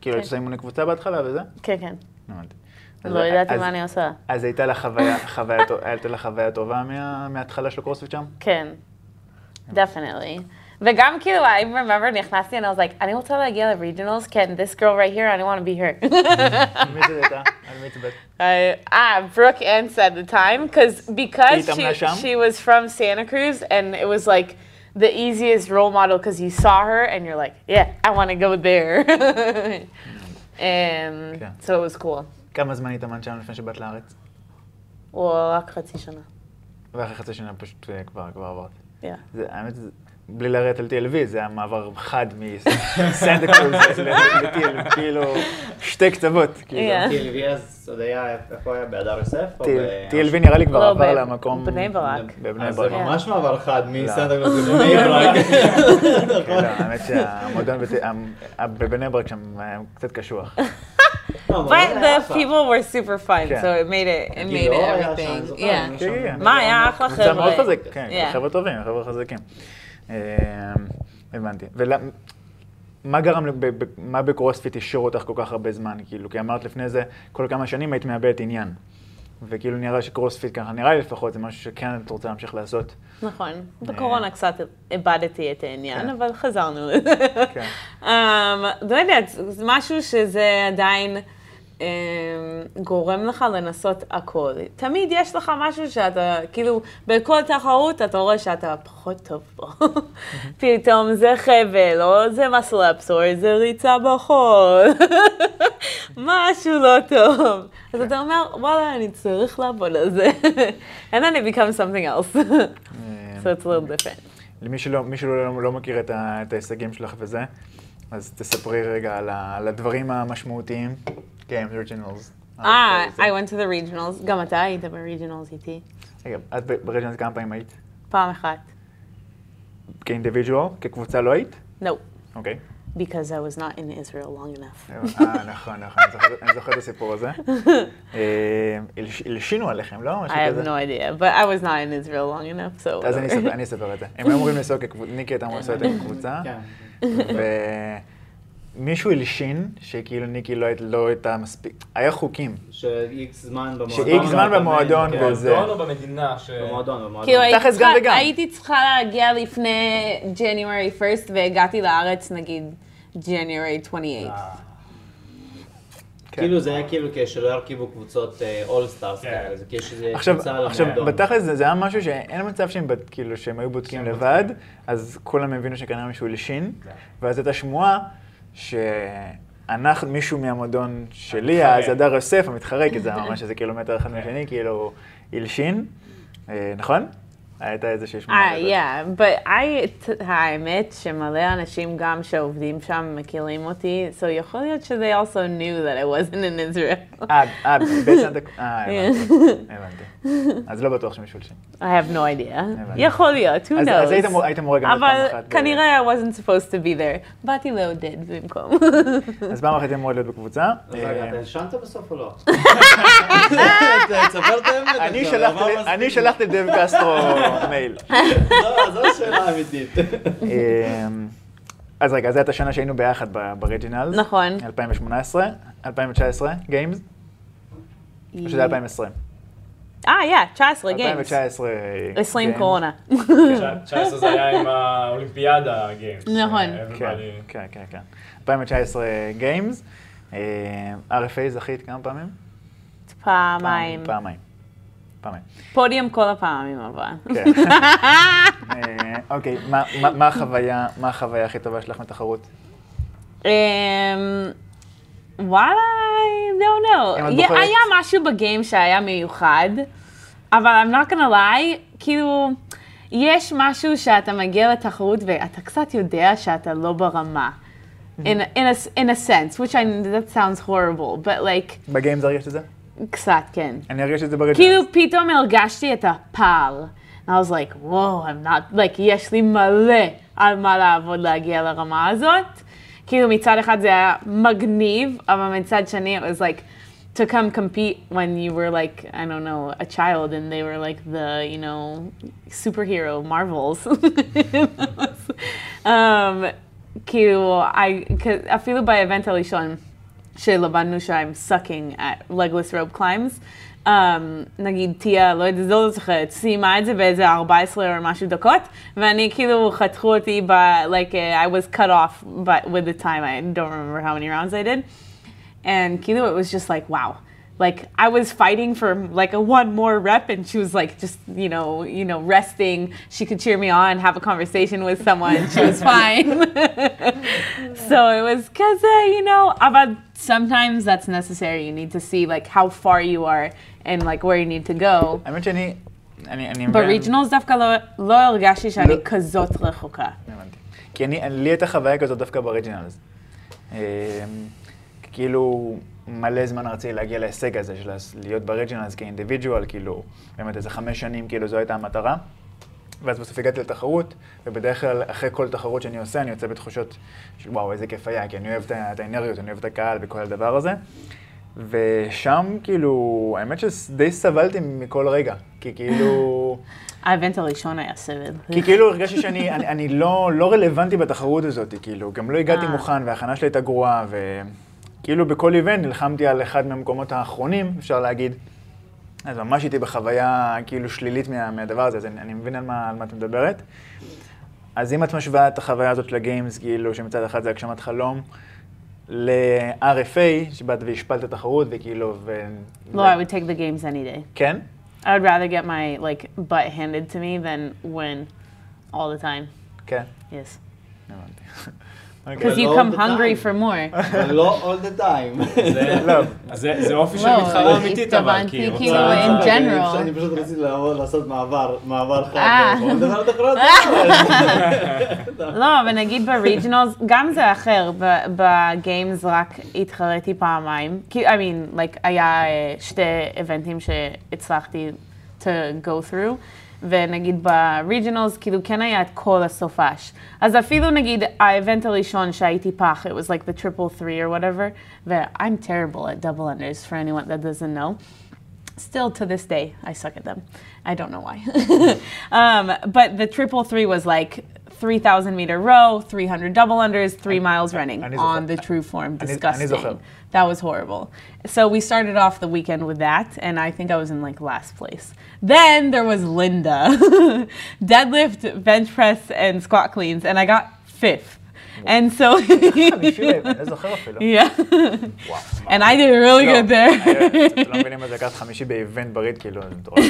כאילו. היית עושה אימוני קבוצה בהתחלה וזה? כן, כן. הבנתי. לא ידעתי מה אני עושה. אז הייתה לך חוויה- טובה מה- מההתחלה של הקרוספיט שם? כן, definitely. וגם כאילו, I remember נכנסתי and I was like, אני רוצה להגיע ל-regionals, כן, this girl right here, I want to be her. מי זה הייתה? על מי הצבעת? I, ah, Brooke Ants at the time, cause because התאמנה she, שם? she was from Santa Cruz and it was like the easiest role model because you saw her and you're like, yeah, I want to go there. and Okay. so it was cool. כמה זמן התאמנת שם לפני שבאת לארץ? well, רק חצי שנה. ואחרי חצי שנה פשוט אה, כבר כבר עברת. Yeah. זה, האמת, זה, בלי לרדת על TLV, זה היה מעבר חד מסנטה קרוז ל-TLV, כאילו, שתי קצוות. כאילו. TLV אז עוד היה, איפה היה? בהדר יוסף? TLV נראה לי כבר לא, עבר למקום... בני ברק. בבני אז זה ברק. ממש מעבר חד מסנטה לא. קרוז לבני ברק. כן, לא, האמת שהמועדון ה- בבני ברק שם היה קצת קשוח. לא, But the people were super fun, כן. so it made it, it made גילאור it everything. כן. מה, היה אחלה זה מאוד חבר'ה. חזק, כן. חבר'ה טובים, חבר'ה חזקים. אה, הבנתי. ומה גרם, מה בקרוספיט השאיר אותך כל כך הרבה זמן? כאילו, כי אמרת לפני זה, כל כמה שנים היית מאבדת עניין. וכאילו נראה שקרוספיט ככה, נראה לי לפחות, זה משהו שכן את רוצה להמשיך לעשות. נכון. בקורונה קצת איבדתי את העניין, כן. אבל חזרנו לזה. כן. אמ, לא יודעת, זה משהו שזה עדיין גורם לך לנסות הכל. תמיד יש לך משהו שאתה, כאילו, בכל תחרות אתה רואה שאתה פחות טוב בו. פתאום זה חבל, או זה muscle ups, או איזה ריצה בחול. משהו לא טוב. אז אתה אומר, וואלה, אני צריך לעבוד על זה. And then it becomes something else. so it's a little different. למי שלא, שלא לא, לא מכיר את, ה, את ההישגים שלך וזה, אז תספרי רגע על, ה, על הדברים המשמעותיים. כן, אוריג'ינלס. אה, I went to the regionals. גם אתה היית ב-regionals איתי. רגע, את ברג'ינלס כמה פעמים היית? פעם אחת. כאינדיבידואל? כקבוצה לא היית? No, אוקיי. because I was not in Israel long enough. אה, נכון, נכון, אני זוכר- את הסיפור הזה. אה, הלש- הלשינו עליכם, לא? I have no idea, but I was not in Israel long enough, so. אז אני אספר- את זה. הם אמורים לנסוע כקבוצה, ניקי הייתה אמורה לנסוע איתה כקבוצה, ומישהו הלשין, שכאילו ניקי לא היית- לא הייתה מספיק, היה חוקים. שאיקס זמן במועדון. שאיקס זמן במועדון כן. וזה. במועדון או במדינה ש... במועדון, במועדון. כאילו הייתי תכלס גם צריכה- וגם. הייתי צריכה להגיע לפני January 1st, והגעתי לארץ נגיד January 28th. אה. כן. כאילו זה היה כאילו כשלא ירכיבו קבוצות all stars כן. כאלה, זה כאילו שזה עכשיו, קבוצה עכשיו, למועדון. בתכלס זה, היה משהו שאין מצב שהם, כאילו, שהם היו בודקים לבד, אז כולם הבינו שכנראה מישהו הלשין, ואז הייתה שמועה שאנחנו, מישהו מהמועדון שלי. אז הדר יוסף, המתחרה, כי זה ממש איזה קילומטר אחד מהשני, כאילו, הלשין, אה, נכון? הייתה איזה שמועה. אה, כזאת. yeah, but I, האמת שמלא אנשים גם שעובדים שם מכירים אותי, so יכול להיות ש- they also knew that I wasn't in Israel. אה, אה, אתה... אה, הבנתי. אז לא בטוח שמישהו הלשין. I have no idea. יכול להיות, who אז- אז היית knows. היית אמורה גם פעם אבל אחת ב- כנראה I wasn't supposed to be there. באתי לעודד במקום. אז פעם אחת אמורות להיות בקבוצה. אז רגע, אה, אתה הלשנת בסוף או לא? אני שלחתי לדייב קסטרו מייל. זו- זו השאלה האמיתית. אמ, אז רגע, זו הייתה שנה שהיינו ביחד ב- ב Regionals. נכון. 2018, 2019, Games, או שזה 2020? אה, yeah, 19 Games. 2019 20 Games. קורונה. 19 זה היה עם האולימפיאדה Games. נכון. כן, כן, כן, כן. 2019 גיימס. RFA זכית כמה פעמים? פעמיים. פעמיים. פעמיים. פודיום כל הפעמים אבל. כן. אוקיי, מה- החוויה, מה החוויה הכי טובה שלך מתחרות? אמ, וואלה, I don't know. היה משהו בגיים שהיה מיוחד, אבל I'm not gonna lie, כאילו, יש משהו שאתה מגיע לתחרות ואתה קצת יודע שאתה לא ברמה. In, a- in, a, in a sense, which I, that sounds horrible, but like, בגיימס הרגשת את זה? קצת, כן. אני הרגשת את זה ברג'ינלס. כאילו פתאום הרגשתי את הפער. And I was like, whoa, I'm not, like, יש לי מלא על מה לעבוד להגיע לרמה הזאת. כאילו מצד אחד זה היה מגניב, אבל מצד שני it was like, to come compete when you were like, I don't know, a child and they were like the, you know, superhero Marvels. um, כאילו, I, אפילו באבנט הראשון, שלמדנו שם sucking at legless rope climbs. Um, נגיד טיה, לא יודעת, לא זוכרת, סיימה את זה באיזה 14 או משהו דקות, ואני כאילו חתכו אותי ב... like uh, I was cut off but with the time, I don't remember how many rounds I did. And כאילו it was just like, wow. Like I was fighting for like a one more rep and she was like just, you know, you know, resting. She could cheer me on, have a conversation with someone. She was fine. so it was cause, uh, you know, but Sometimes that's necessary. You need to see like how far you are and like where you need to go. האמת שאני, אני, אני בריג'נלס דווקא לא, לא הרגשתי שאני. כזאת רחוקה. הבנתי. כי אני, לי הייתה חוויה כזאת דווקא בריג'ינלס. אמ, כאילו, מלא זמן רציתי להגיע להישג הזה של להיות בריג'ינלס כאינדיבידואל, כאילו, באמת איזה חמש שנים, כאילו, זו הייתה המטרה. ואז בסוף הגעתי לתחרות, ובדרך כלל אחרי כל תחרות שאני עושה, אני יוצא בתחושות של וואו, איזה כיף היה, כי אני אוהב את האנרגיות, אני אוהב את הקהל וכל הדבר הזה. ושם, כאילו, האמת שדי סבלתי מכל רגע, כי כאילו... האבנט הראשון היה סבל. כי כאילו הרגשתי שאני אני, אני לא, לא רלוונטי בתחרות הזאת, כאילו, גם לא הגעתי אה. מוכן וההכנה שלי הייתה גרועה, וכאילו בכל איבנט נלחמתי על אחד מהמקומות האחרונים, אפשר להגיד. אז ממש הייתי בחוויה כאילו שלילית מה, מהדבר הזה, אז אני, אני מבין על מה, על מה את מדברת. אז אם את משווה את החוויה הזאת של הגיימס, כאילו, שמצד אחד זה הגשמת חלום, ל-RFA, שבאת והשפלת תחרות, וכאילו, ו... No, I would take the games any day. כן? I would rather get my like butt handed to me than win all the time. כן. Yes. הבנתי. Because you come hungry for more. אבל לא all the time. זה אופי של מתחרה אמיתית, אבל, כי היא כאילו רוצה... in general. אני פשוט רציתי לעשות מעבר, מעבר חד. לא, אבל נגיד בריג'נלס, גם זה אחר, בגיימס רק התחרתי פעמיים. כי, I mean, like, היה שתי איבנטים שהצלחתי to go through. ונגיד בריג'נלס, כאילו כן היה את כל הסופש. אז אפילו נגיד האיבנט הראשון שהייתי פח, it was like the triple three or whatever, ו-I'm terrible at double unders for anyone that doesn't know. Still to this day, I suck at them. I don't know why. um, but the triple three was like 3,000 meter row, 300 double unders, three and, miles running and, on the true form. Disgusting. That was horrible. So we started off the weekend with that, and I think I was in like last place. Then there was Linda, deadlift, bench press, and squat cleans, and I got fifth. And so, חמישי, אני זוכר אפילו. yeah. וואו. And I did really לא, good there. אתם לא מבינים מה זה לקחת חמישי באיבנט בריד, כאילו, זה מטורף.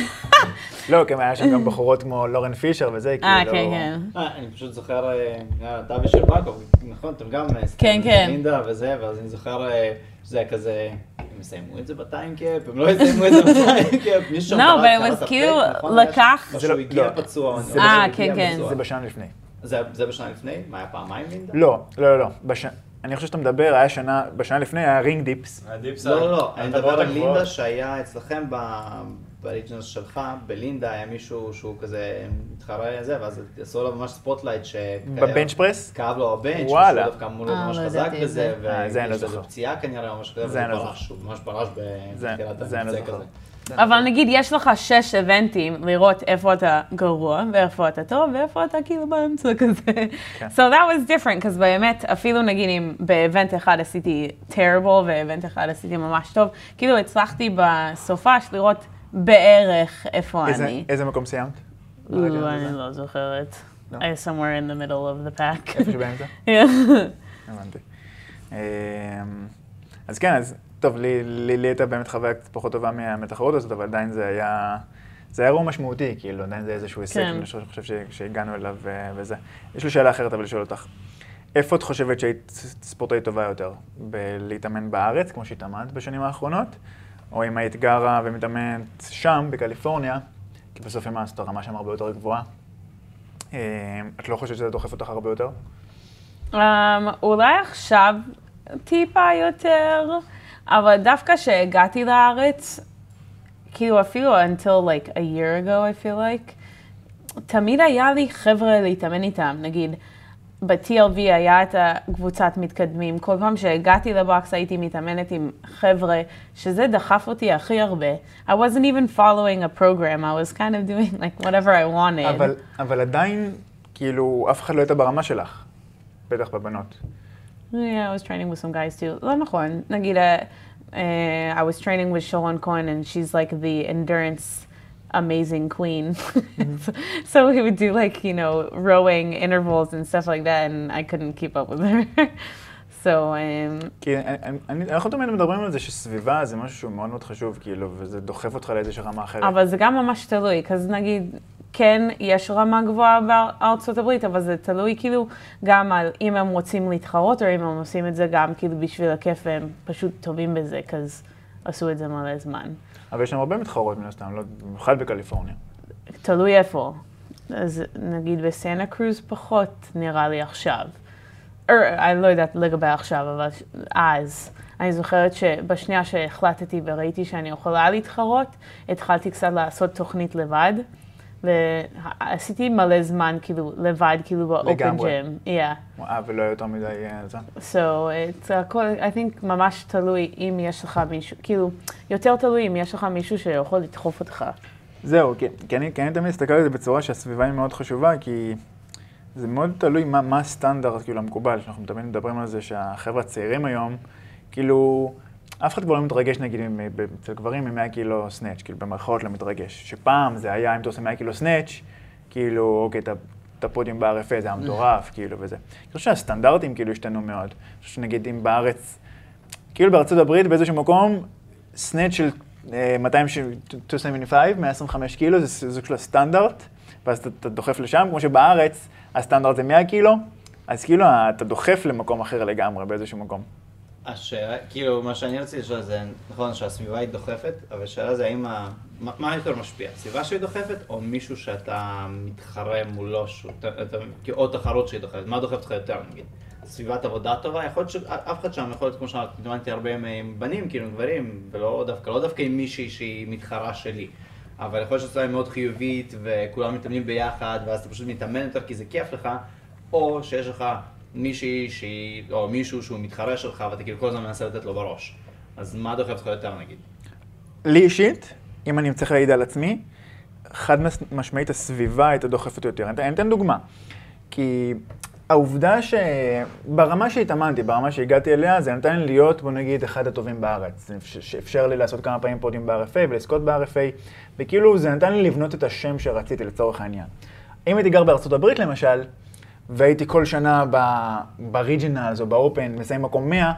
לא, כי היה שם גם בחורות כמו לורן פישר וזה, אה, כאילו... כן, כן. אה, אני פשוט זוכר, אה, אתה ושל בקו, נכון, אתם גם... אה, כן, כן. לינדה וזה, ואז אני זוכר אה, שזה היה כזה, הם יסיימו את זה בטיימקאפ, הם לא יסיימו את זה בטיימקאפ, מישהו שם No, קרא- but it קרא was את הפייק, כאילו נכון? לקח- או זה לא- שהוא הגיע לא, פצוע. זה אה, כן, כן. זה בשנה לפני. זה זה בשנה לפני? מה, היה פעמיים לינדה? לא, לא, לא, לא. בש... אני חושב שאתה מדבר, היה שנה, בשנה לפני היה רינג דיפס. הדיפס לא, לא, לא, אני מדבר על. לינדה שהיה אצלכם בריג'נס שלך, בלינדה היה מישהו שהוא כזה מתחרה זה, ואז עשו לו ממש spotlight שכאב ב bench press? כאב לו ה bench. שהוא דווקא אמור להיות אה, ממש לא חזק בזה, זה. אה, לא ויש לו. פציעה כנראה משהו כזה, לא והוא זוכר. פרש, הוא ממש פרש בתחילת זוכר. כזה. אבל נגיד, יש לך שש איבנטים לראות איפה אתה גרוע, ואיפה אתה טוב, ואיפה אתה כאילו באמצע כזה. כן. So that was different, כי באמת, אפילו נגיד אם ב event אחד עשיתי terrible, ו event אחד עשיתי ממש טוב, כאילו הצלחתי בסופש לראות בערך איפה אני. איזה מקום סיימת? או, אני לא זוכרת. לא. I somewhere in the middle of the pack. איפה שבאמצע? הבנתי. אמ, אז כן, אז טוב, לי, לי, לי הייתה באמת חוויה קצת פחות טובה מה- מהתחרות הזאת, אבל עדיין זה היה, זה היה אירוע משמעותי, כאילו, עדיין זה איזשהו הישג, כן. אני חושב שהגענו אליו אה, וזה. יש לי שאלה אחרת, אבל לשאול אותך. איפה את חושבת שהיית ספורטאית טובה יותר? בלהתאמן בארץ, כמו שהתאמנת בשנים האחרונות? או אם היית גרה ומתאמנת שם, בקליפורניה, כי בסוף עם האסטר הרמה שם הרבה יותר גבוהה. אמ, את לא חושבת שזה דוחף אותך הרבה יותר? Um, אולי עכשיו טיפה יותר, אבל דווקא כשהגעתי לארץ, כאילו אפילו until like a year ago, I feel like, תמיד היה לי חבר'ה להתאמן איתם, נגיד. ב-TLV היה את הקבוצת מתקדמים, כל פעם שהגעתי לבוקס הייתי מתאמנת עם חבר'ה, שזה דחף אותי הכי הרבה. I wasn't even following a program, I was kind of doing like whatever I wanted. אבל, אבל עדיין, כאילו, אף אחד לא הייתה ברמה שלך. בטח בבנות. Yeah, I was training with some guys too. Lo mejor, Nagita, eh, I was training with Shohan Cohen, and she's like the endurance amazing queen. Mm-hmm. so we would do like, you know, rowing intervals and stuff like that, and I couldn't keep up with her. so, um, כי אני, אני, אנחנו תמיד מדברים על זה שסביבה זה משהו שהוא מאוד מאוד חשוב, כאילו, וזה דוחף אותך לאיזושהי רמה אחרת. אבל זה גם ממש תלוי, אז נגיד, כן, יש רמה גבוהה בארצות הברית, אבל זה תלוי כאילו גם על אם הם רוצים להתחרות, או אם הם עושים את זה גם כאילו בשביל הכיף, והם פשוט טובים בזה, אז עשו את זה מלא זמן. אבל יש שם הרבה מתחרות מן הסתם, לא, במיוחד בקליפורניה. תלוי איפה. אז נגיד בסנטה קרוז פחות, נראה לי עכשיו. אני לא יודעת לגבי עכשיו, אבל אז. אני זוכרת שבשנייה שהחלטתי וראיתי שאני יכולה להתחרות, התחלתי קצת לעשות תוכנית לבד. ועשיתי מלא זמן כאילו לבד, כאילו באופן לגמרי. ג'ים. Yeah. אה, ולא יותר מדי אה, זה. So it's הכל, I think ממש תלוי אם יש לך מישהו, כאילו, יותר תלוי אם יש לך מישהו שיכול לדחוף אותך. זהו, כי, כי, אני, כי אני תמיד מסתכל על זה בצורה שהסביבה היא מאוד חשובה, כי זה מאוד תלוי מה, מה הסטנדרט כאילו המקובל, שאנחנו תמיד מדברים על זה שהחבר'ה הצעירים היום, כאילו, אף אחד כבר לא מתרגש נגיד אצל גברים עם 100 קילו סנאץ', כאילו במרכאות לא מתרגש. שפעם זה היה, אם אתה עושה 100 קילו סנאץ', כאילו, אוקיי, אתה את הפודיום ב-RFA, זה היה מטורף, כאילו, וזה. אני חושב שהסטנדרטים כאילו השתנו מאוד. אני חושב שנגיד אם בארץ, כאילו בארצות הברית באיזשהו מקום, סנט של אה, 275, 125 קילו, זה סוג של הסטנדרט, ואז אתה, אתה דוחף לשם, כמו שבארץ הסטנדרט זה 100 קילו, אז כאילו אתה דוחף למקום אחר לגמרי באיזשהו מקום. השאלה, כאילו, מה שאני רציתי לשאול זה, נכון שהסביבה היא דוחפת, אבל השאלה זה האם, ה... מה, מה יותר משפיע? הסביבה שהיא דוחפת, או מישהו שאתה מתחרה מולו, או תחרות שהיא דוחפת? מה דוחף אותך יותר, נגיד? סביבת עבודה טובה? יכול להיות שאף אחד שם, יכול להיות, כמו שאמרתי, הרבה עם בנים, כאילו, עם גברים, ולא דווקא, לא דווקא עם מישהי שהיא מתחרה שלי. אבל יכול להיות שהסביבה היא מאוד חיובית, וכולם מתאמנים ביחד, ואז אתה פשוט מתאמן יותר כי זה כיף לך, או שיש לך מישהי שהיא, או מישהו שהוא מתחרה שלך, ואתה כאילו כל הזמן מנסה לתת לו בראש. אז מה דוחף אותך יותר נגיד? לי אישית, אם אני צריך להעיד על עצמי, חד משמעית הסביבה הייתה דוחפת יותר. אני אתן דוגמה. כי העובדה שברמה שהתאמנתי, ברמה שהגעתי אליה, זה נתן לי להיות, בוא נגיד, אחד הטובים בארץ. שאפשר לי לעשות כמה פעמים פודים ב-RFA ולזכות ב-RFA, וכאילו זה נתן לי לבנות את השם שרציתי לצורך העניין. אם הייתי גר בארצות הברית למשל, והייתי כל שנה בריג'ינלס או באופן מסיים מקום 100,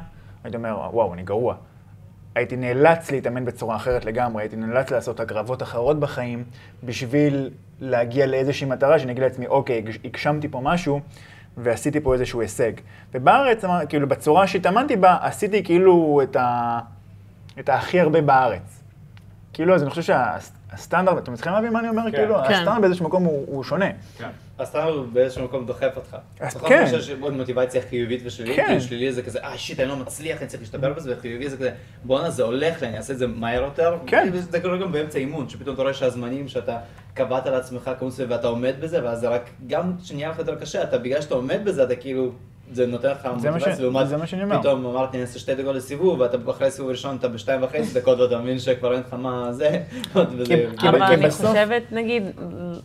הייתי אומר, וואו, אני גרוע. הייתי נאלץ להתאמן בצורה אחרת לגמרי, הייתי נאלץ לעשות הקרבות אחרות בחיים בשביל להגיע לאיזושהי מטרה, שאני אגיד לעצמי, אוקיי, הגשמתי פה משהו ועשיתי פה איזשהו הישג. ובארץ, כאילו, בצורה שהתאמנתי בה, עשיתי כאילו את, ה... את הכי הרבה בארץ. כאילו, אז אני חושב שהסטנדרט, אתם צריכים להבין מה אני אומר? כן. כאילו, כן. הסטנדרט באיזשהו מקום הוא, הוא שונה. כן. הסטנדרט באיזשהו מקום דוחף אותך. אז נכון? כן. שיש עוד מוטיבציה חיובית ושלילית, כן. כאילו שלילי זה כזה, אה שיט, אני לא מצליח, אני צריך להשתפר בזה, וחיובי זה כזה, בואנה זה הולך לי, אני אעשה את זה מהר יותר. כן. וזה קורה גם באמצע אימון, שפתאום אתה רואה שהזמנים שאתה קבעת לעצמך סביב ואתה עומד בזה, ואז זה רק, גם כשנהיה לך יותר קשה, אתה בגלל שאתה עומד בזה, אתה כאילו, זה נותן לך מוטיבציה, לעומת זה מה שאני אומר. פתאום אמרתי, אני אעשה שתי דקות לסיבוב, ואתה אחרי הסיבוב הראשון אתה בשתיים וחצי דקות, ואתה מבין שכבר אין לך מה זה, אבל אני חושבת, נגיד,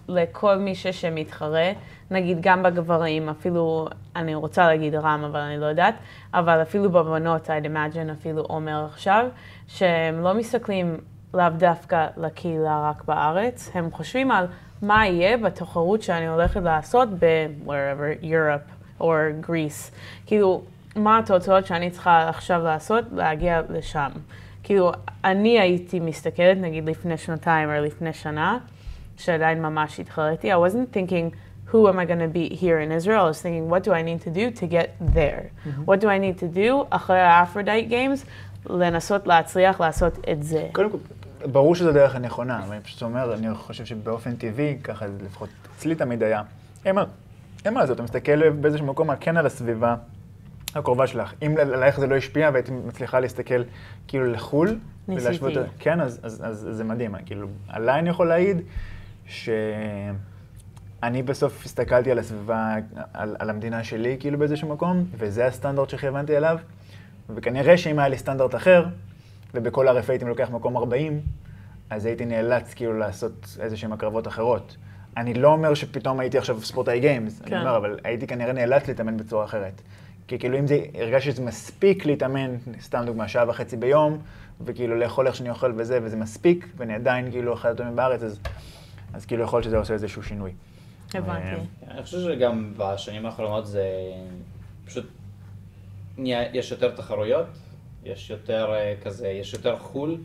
לכל מי שמתחרה, נגיד גם בגברים, אפילו, אני רוצה להגיד רם, אבל אני לא יודעת, אבל אפילו בבנות, I'd imagine, אפילו עומר עכשיו, שהם לא מסתכלים לאו דווקא לקהילה רק בארץ, הם חושבים על מה יהיה בתחרות שאני הולכת לעשות ב-wherever, Europe or Greece. כאילו, מה התוצאות שאני צריכה עכשיו לעשות, להגיע לשם. כאילו, אני הייתי מסתכלת, נגיד לפני שנתיים או לפני שנה, שעדיין ממש התחרתי, I wasn't thinking, who am I going to beat here in Israel? I was thinking, what do I need to do to get there? What do I need to do אחרי האפרודייט Games? לנסות להצליח לעשות את זה. קודם כל, ברור שזו הדרך הנכונה, אבל אני פשוט אומר, אני חושב שבאופן טבעי, ככה לפחות אצלי תמיד היה, מה, אין מה לעשות, אתה מסתכל באיזשהו מקום כן על הסביבה הקרובה שלך. אם עלייך זה לא השפיע והיית מצליחה להסתכל כאילו לחו"ל, ניסיתי. ולהשוות- כן, אז, אז, אז, אז זה מדהים. כאילו, עליי אני יכול להעיד שאני בסוף הסתכלתי על הסביבה, על, על המדינה שלי, כאילו באיזשהו מקום, וזה הסטנדרט שכיוונתי אליו, וכנראה שאם היה לי סטנדרט אחר, ובכל RF הייתי לוקח מקום 40, אז הייתי נאלץ כאילו לעשות איזה שהן הקרבות אחרות. אני לא אומר שפתאום הייתי עכשיו ספורטאי גיימס, כן. אני אומר, אבל הייתי כנראה נאלץ להתאמן בצורה אחרת. כי כאילו אם זה, הרגשתי שזה מספיק להתאמן, סתם דוגמה, שעה וחצי ביום, וכאילו לאכול איך שאני אוכל וזה, וזה מספיק, ואני עדיין כאילו אחד הטובים בארץ, אז, אז כאילו יכול להיות שזה עושה איזשהו שינוי. הבנתי. אני חושב שגם בשנים האחרונות זה פשוט, יש יותר תחרויות, יש יותר אה, כזה, יש יותר חו"ל,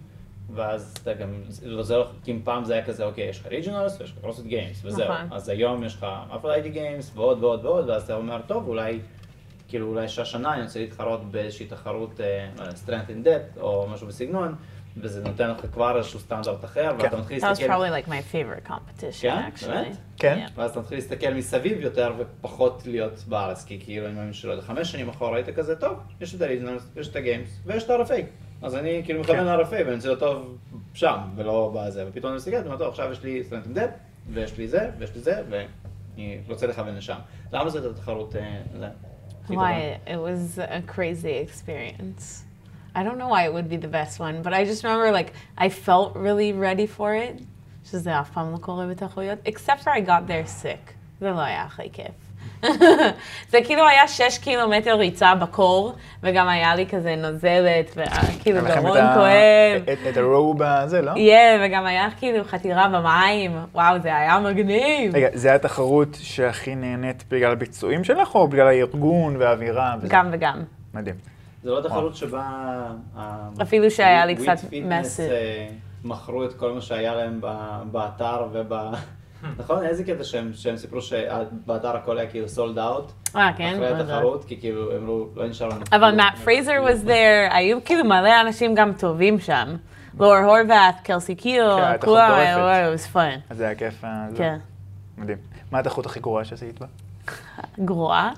ואז אתה גם, זה עוזר לך, כי אם פעם זה היה כזה, אוקיי, יש לך Regionals ויש לך קרוספיט Games, וזהו. נכון. אז היום יש לך אפרדייטי Games ועוד ועוד ועוד, ואז אתה אומר, טוב, אולי, כאילו אולי שהשנה אני רוצה להתחרות באיזושהי תחרות, אה, לא strength in depth, או משהו בסגנון, וזה נותן לך כבר איזשהו סטנדרט אחר, ואתה מתחיל That was להסתכל... probably like my favorite competition, כן? actually. באמת? כן. Yeah. ואז אתה מתחיל להסתכל מסביב יותר ופחות להיות בארץ, כי כאילו אני מאמין שלא יודע, חמש שנים אחורה היית כזה, טוב, יש את ה Regionals, יש את ה Games, ויש את ה-RFA. אז אני כאילו מכוון כן. ל-RFA ואני רוצה טוב שם, ולא בזה, ופתאום אני מסתכל, ואני אומר, טוב, עכשיו יש לי סטודנט עם דב, ויש לי זה, ויש לי זה, ואני רוצה לכוון לשם. למה זאת התחרות, אה? Why? It was a crazy experience. I don't know why it would be the best one, but I just remember like I felt really ready for it. שזה אף פעם לא קורה בתחרויות, except for I got there sick. זה לא היה הכי כיף. זה כאילו היה שש קילומטר ריצה בקור, וגם היה לי כזה נוזלת, וכאילו גרון כואב. את- הרואו בזה, לא? יהיה, וגם היה כאילו חתירה במים. וואו, זה היה מגניב. רגע, זה היה התחרות שהכי נהנית בגלל הביצועים שלך, או בגלל הארגון והאווירה? וזה? גם וגם. מדהים. זה לא תחרות שבה... אפילו שהיה לי קצת mess. אה, מכרו את כל מה שהיה להם באתר וב... נכון? איזה קטע שהם שהם סיפרו שבאתר הכל היה כאילו סולד אאוט. אה, כן? אחרי. התחרות, כי כאילו הם אמרו, לא נשאר לנו. אבל כלום." מאט פרייזר was there, היו כאילו מלא אנשים גם טובים שם. לורה הורבאט, קלסי הייתה כולם, it was fun. זה היה כיף. אה. כן. מדהים. מה התחרות הכי גרועה שעשית בה? גרועה.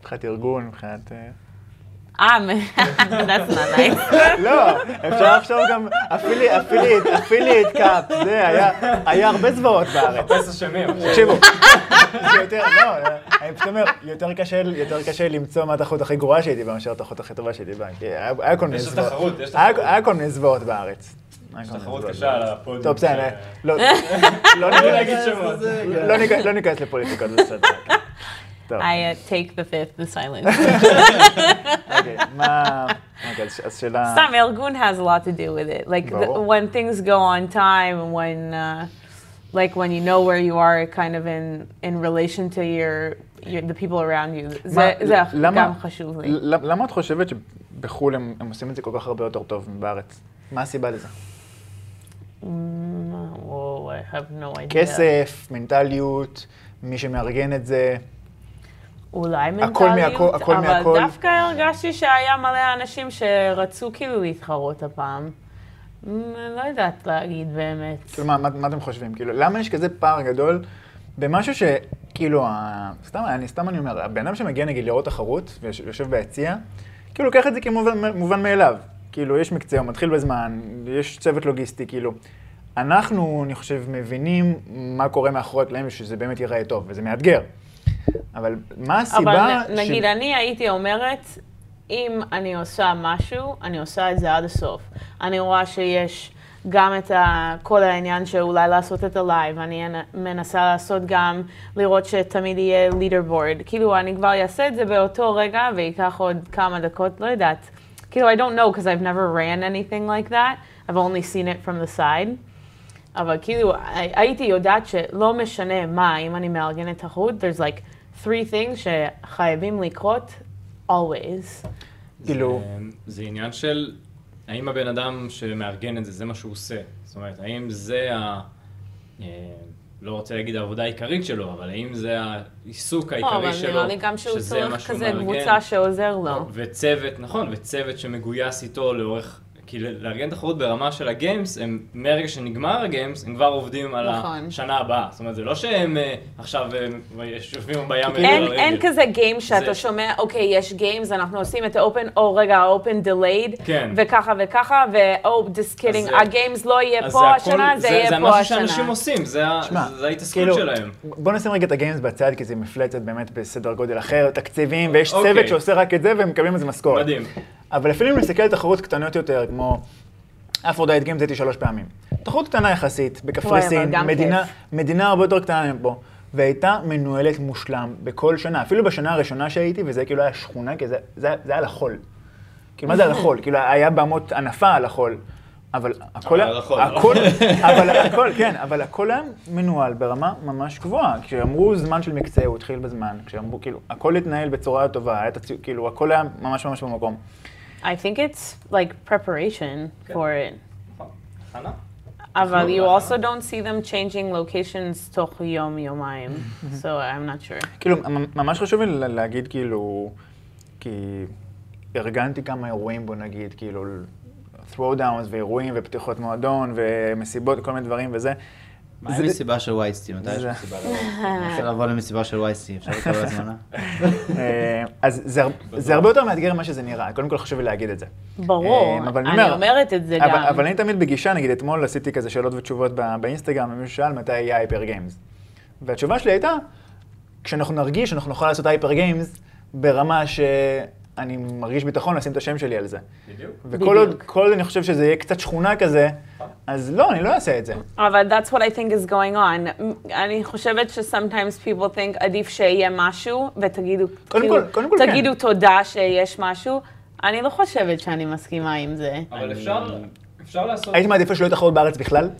מבחינת ארגון, מבחינת... אה, that's not nice. לא, אפשר לחשוב גם, Affiliate Cup, זה היה, היה הרבה זוועות בארץ. חפש אשמים. תקשיבו, זה יותר, לא, אני פשוט אומר, יותר קשה, יותר קשה למצוא מה התחרות הכי גרועה שהייתי בה, מאשר התחרות הכי טובה שהייתי בה. כי היה כל מיני יש זוועות. תחרות, יש תחרות. היה כל מיני זוועות בארץ. יש תחרות קשה. על הפודיום. טוב, בסדר, לא- לא לא. לא לא ניכנס לפוליטיקה, זה בסדר. כן. טוב, I uh, take the fifth, the silence. אוקיי, מה... אוקיי, אז- שאלה... Some ארגון has a lot to do with it. Like the, when things go on time, and when uh, like when you know where you are, kind of in in relation to your, your the people around you. זה, מה- זה למה- גם חשוב לי. למה את חושבת שבחו"ל הם הם עושים את זה כל כך הרבה יותר טוב מבארץ? מה הסיבה לזה? Mm, whoa, I have no idea. כסף, מנטליות, מי שמארגן את זה. אולי הכל מנטליות, מהכל- הכל אבל מהכל. דווקא הרגשתי שהיה מלא אנשים שרצו כאילו להתחרות הפעם. לא יודעת להגיד באמת. כאילו, מה, מה, מה אתם חושבים? כאילו, למה יש כזה פער גדול במשהו שכאילו, ה... סתם, אני, סתם אני אומר, הבן אדם שמגיע נגיד לראות תחרות ויושב ביציע, כאילו לוקח את זה כמובן מובן מאליו. כאילו, יש מקצוע, הוא מתחיל בזמן, יש צוות לוגיסטי, כאילו. אנחנו, אני חושב, מבינים מה קורה מאחורי הקלעים ושזה באמת ייראה טוב, וזה מאתגר. אבל מה הסיבה אבל נ- נגיד, אני הייתי אומרת, אם אני עושה משהו, אני עושה את זה עד הסוף. אני רואה שיש גם את ה, כל העניין שאולי לעשות את ה live, אני אנ- מנסה לעשות גם, לראות שתמיד יהיה leaderboard. כאילו, אני כבר אעשה את זה באותו רגע, וייקח עוד כמה דקות, לא יודעת. כאילו, I don't know, because I've never ran anything like that. I've only seen it from the side. אבל כאילו, הי- הייתי יודעת שלא משנה מה, אם אני מארגנת תחרות, there's like three things שחייבים לקרות always. כאילו- זה- זה עניין של האם הבן אדם שמארגן את זה, זה מה שהוא עושה. זאת אומרת, האם זה ה... אה, לא רוצה להגיד העבודה העיקרית שלו, אבל האם זה העיסוק לא, העיקרי אבל שלו, נראה לי גם שהוא שזה מה צריך שהוא כזה מארגן. קבוצה שעוזר לו. וצוות, נכון, וצוות שמגויס איתו לאורך... כי לארגן תחרות ברמה של הגיימס, הם מרגע שנגמר הגיימס, הם כבר עובדים על נכון. השנה הבאה. זאת אומרת, זה לא שהם אה, עכשיו אה, יושבים בים אין. אין כזה Games שאתה זה- שומע, אוקיי, יש Games, אנחנו עושים את האופן, או רגע, ה Open delayed, כן. וככה וככה, ואו, just kidding, זה- ה Games לא יהיה אז פה זה הכל- השנה, זה יהיה זה פה משהו השנה. שאנשים עושים, זה זה ההתעסקות כאילו, שלהם. בוא נשים רגע את ה Games בצד, כי זה מפלצת באמת בסדר גודל אחר, תקציבים, ויש אוקיי. צוות שעושה רק את זה, והם מקבלים על זה משכורת. מדהים. אבל אפילו אם נסתכל על תחרות קטנות יותר, כמו Aphrodite Games הייתי שלוש פעמים. תחרות קטנה יחסית, בקפריסין, מדינה. מדינה הרבה יותר קטנה מפה, והייתה מנוהלת מושלם בכל שנה. אפילו בשנה הראשונה שהייתי, וזה כאילו היה שכונה, כי זה, זה, זה היה על החול. כאילו, מה זה על החול? כאילו, היה במות ענפה על החול. אבל הכל, החול, הכל, אבל הכל, כן, אבל הכל היה מנוהל ברמה ממש גבוהה. כשאמרו זמן של מקצה, הוא התחיל בזמן. כשאמרו, כאילו, הכל התנהל בצורה טובה, היה תציב, כאילו, הכל היה ממש ממש במקום. I think it's like preparation כן. for it. אבל you also don't see them changing locations תוך יום, יומיים. So I'm not sure. כאילו, ממ- ממש חשוב לי לה- להגיד, כאילו, כי ארגנתי כמה אירועים, בוא נגיד, כאילו, throwdowns ואירועים ופתיחות מועדון ומסיבות וכל מיני דברים וזה. מה עם מסיבה של וייסטי? מתי יש מסיבה לבוא? אני רוצה לבוא למסיבה של וייסטי, אפשר לקבל הזמנה? אה, אז זה הר- זה הרבה יותר מאתגר ממה שזה נראה, קודם כל חשוב לי להגיד את זה. ברור, אה, אני אומר- אומרת את זה אבל, גם. אבל אני תמיד בגישה, נגיד אתמול עשיתי כזה שאלות ותשובות ב- באינסטגרם, ומישהו שאל מתי יהיה Hyper Games. והתשובה שלי הייתה, כשאנחנו נרגיש שאנחנו נוכל לעשות Hyper Games ברמה ש... אני מרגיש ביטחון לשים את השם שלי על זה. בדיוק. וכל עוד, בדיוק. כל עוד אני חושב שזה יהיה קצת שכונה כזה, אז לא, אני לא אעשה את זה. אבל that's what I think is going on. אני חושבת ש-sometimes people think עדיף שיהיה משהו, ותגידו, קודם כאילו, כל- קודם כל כן. תגידו תודה שיש משהו. אני לא חושבת שאני מסכימה עם זה. אבל אפשר, אפשר לעשות... הייתי מעדיפה שלא יהיו תחרות בארץ בכלל?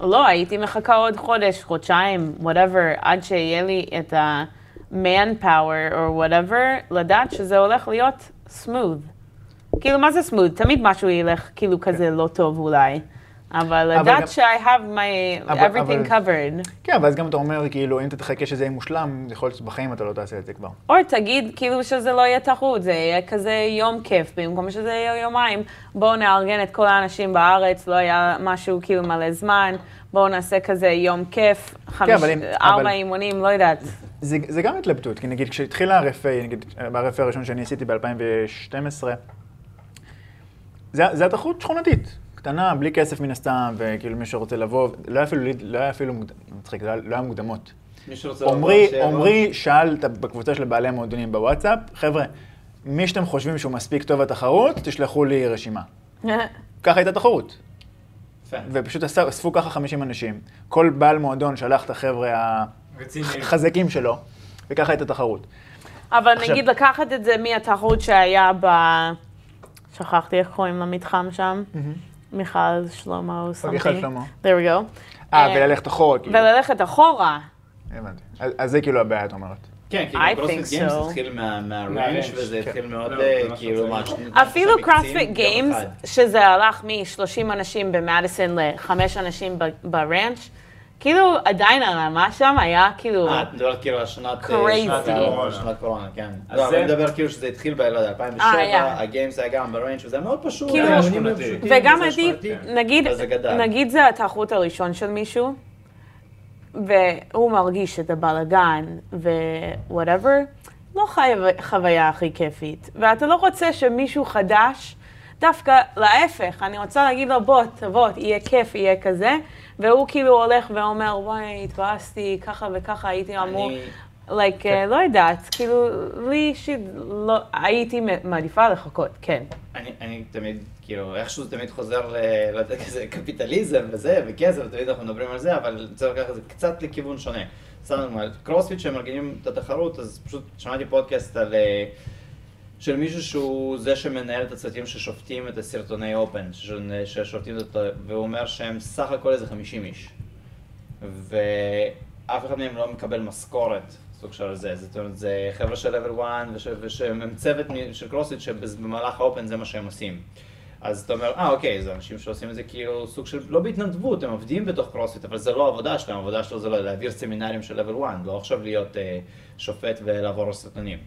לא, הייתי מחכה עוד חודש, חודשיים, whatever, עד שיהיה לי את ה-man power או whatever, לדעת שזה הולך להיות smooth. כאילו, מה זה smooth? תמיד משהו ילך כאילו כזה לא טוב אולי. אבל אבל לדעת ש-I have my אבל- everything אבל- covered. כן, ואז גם אתה אומר, כאילו, אם אתה תחכה שזה יהיה מושלם, יכול להיות שבחיים אתה לא תעשה את זה כבר. או תגיד כאילו שזה לא יהיה תחרות, זה יהיה כזה יום כיף, במקום שזה יהיה יומיים, בואו נארגן את כל האנשים בארץ, לא היה משהו כאילו מלא זמן, בואו נעשה כזה יום כיף, חמיש, כן, אבל אם- ארבע אבל- אימונים, לא יודעת. זה, זה גם התלבטות, כי נגיד כשהתחיל ה-RFA, נגיד ב-RFA הראשון שאני עשיתי ב-2012, זה, זה התחרות שכונתית, קטנה, בלי כסף מן הסתם, וכאילו מי שרוצה לבוא, לא היה אפילו, לא היה אפילו, מצחיק, לא היה- לא היה מוקדמות. מי שרוצה לבוא. עמרי שאל בקבוצה של בעלי המועדונים בוואטסאפ, חבר'ה, מי שאתם חושבים שהוא מספיק טוב לתחרות, תשלחו לי רשימה. ככה הייתה תחרות. ופשוט אספו ככה 50 אנשים. כל בעל מועדון שלח את החבר'ה החזקים שלו, וככה הייתה תחרות. אבל עכשיו- נגיד לקחת את זה מהתחרות שהיה ב... שכחתי איך קוראים למתחם שם, מיכל שלמה או something. מיכל שלמה. There we go. אה, אה, וללכת אחורה, כאילו. וללכת אחורה. הבנתי. אז אז זה כאילו הבעיה, את אומרת. כן, I כאילו קרוספיט think Games so. התחיל מה- מה ranch מה ranch, וזה כן. התחיל מאוד, לא, אה, כאילו, לא צריך. שני- אפילו קרוספיט Games. שזה הלך מ-30 אנשים במדיסון לחמש אנשים ב- ranch, כאילו עדיין הרמה שם היה כאילו... אה, את מדברת כאילו על שנת... Crazy. שנת קורונה, כן. אז לא, אני מדבר כאילו שזה התחיל ב... לא יודע, 2007, אה. ה Games היה גם ב ranch וזה מאוד פשוט. כאילו- וגם. נגיד זה התחרות הראשון של מישהו, והוא מרגיש את הבלגן ו-whatever, לא חי- חוויה הכי כיפית. ואתה לא רוצה שמישהו חדש, דווקא להפך, אני רוצה להגיד לו, בוא, תבוא, יהיה כיף, יהיה כזה, והוא כאילו הולך ואומר, וואי, התבאסתי, ככה וככה הייתי אמור... אני- like, אה, לא יודעת, כאילו, לי אישית, לא, הייתי מעדיפה לחכות, כן. אני, אני תמיד, כאילו, איכשהו זה תמיד חוזר ל... לא יודע, כזה קפיטליזם וזה, וכסף, תמיד אנחנו מדברים על זה, אבל אני רוצה לקחת את זה קצת לכיוון שונה. סתם דוגמא, קרוספיט שהם מארגנים את התחרות, אז פשוט שמעתי פודקאסט על... אה, של מישהו שהוא זה שמנהל את הצוותים ששופטים את הסרטוני אופן, ששופטים את... ה- והוא אומר שהם סך הכל איזה 50 איש. ואף אחד מהם לא מקבל משכורת, סוג של זה. זאת אומרת, זה חבר'ה של level 1 וש- ושהם צוות של קרוספיט שבמהלך ה Open זה מה שהם עושים. אז אתה אומר, אה אוקיי, זה אנשים שעושים את זה כאילו סוג של, לא בהתנדבות, הם עובדים בתוך קרוספיט, אבל זה לא העבודה שלהם, העבודה שלו זה לא להעביר סמינרים של level 1, לא עכשיו להיות אה, שופט ולעבור על סרטונים.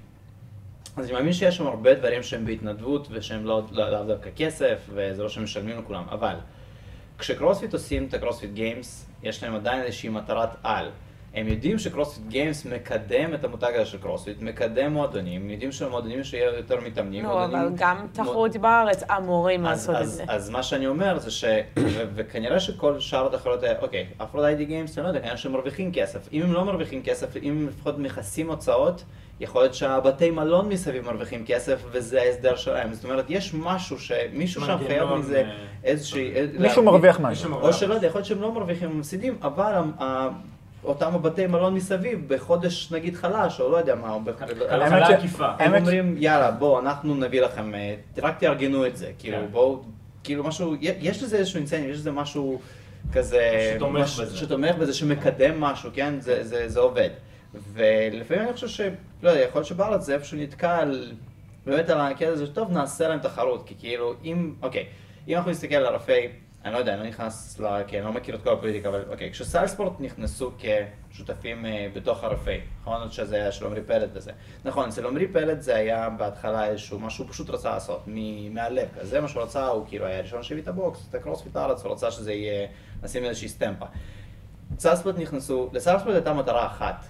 אז אני מאמין שיש שם הרבה דברים שהם בהתנדבות ושהם לא לא- לאו דווקא כסף, וזה לא שמשלמים לכולם, אבל כשקרוספיט עושים את הקרוספיט Games, יש להם עדיין איזושהי מטרת על. הם יודעים שקרוספיט Games מקדם את המותג הזה של קרוספיט, מקדם מועדונים, הם יודעים שהמועדונים שיהיה יותר מתאמנים. לא, מועדונים- אבל גם תחרות בארץ אמורים אז, לעשות את אז, זה. אז מה שאני אומר זה ש... ו- וכנראה שכל שאר התחרות האלה, אוקיי, Aphrodite Games, אני לא יודע, כנראה שהם מרוויחים כסף. אם הם לא מרוויחים כסף, אם הם לפחות מכסים הוצאות, יכול להיות שהבתי מלון מסביב מרוויחים כסף, וזה ההסדר שלהם. זאת אומרת, יש משהו שמישהו שם חייב מזה אה, איזושהי... מישהו מרוויח משהו. או שלא יודע, יכול להיות שהם לא מרוויחים, הם מפסידים, אבל אותם הבתי מלון מסביב, בחודש נגיד חלש, או לא יודע מה, או בח- כלכלה האמת ש- עקיפה. הם אומרים, יאללה, בואו, אנחנו נביא לכם, אה, רק תארגנו את זה, כאילו, כן. בואו, כאילו משהו, יש לזה איזשהו אינסנטיב, יש לזה משהו כזה, שתומך מש- בזה. שתומך בזה, שמקדם משהו, כן, זה, זה, זה עובד. ולפעמים אני חושב ש, לא יודע, יכול להיות שבארץ זה איפשהו נתקע על, באמת על הקטע הזה, טוב, נעשה להם תחרות, כי כאילו, אם, אוקיי, אם אנחנו נסתכל על ערפי, אני לא יודע, אני לא נכנס ל... כי אני לא מכיר את כל הפוליטיקה, אבל אוקיי, כשסלספורט נכנסו כשותפים אה, בתוך ערפי, נכון עוד שזה היה של עמרי פלד וזה. נכון, אצל עמרי פלד זה היה בהתחלה איזשהו משהו שהוא פשוט רצה לעשות, מ- מהלב, אז זה מה שהוא רצה, הוא כאילו היה הראשון שהביא את ה box, את הקרוספיט לארץ, הוא רצה שזה יהיה, נשים איזושהי סטמפה. סלספורט נכנסו, לסלספורט הייתה מטרה אחת,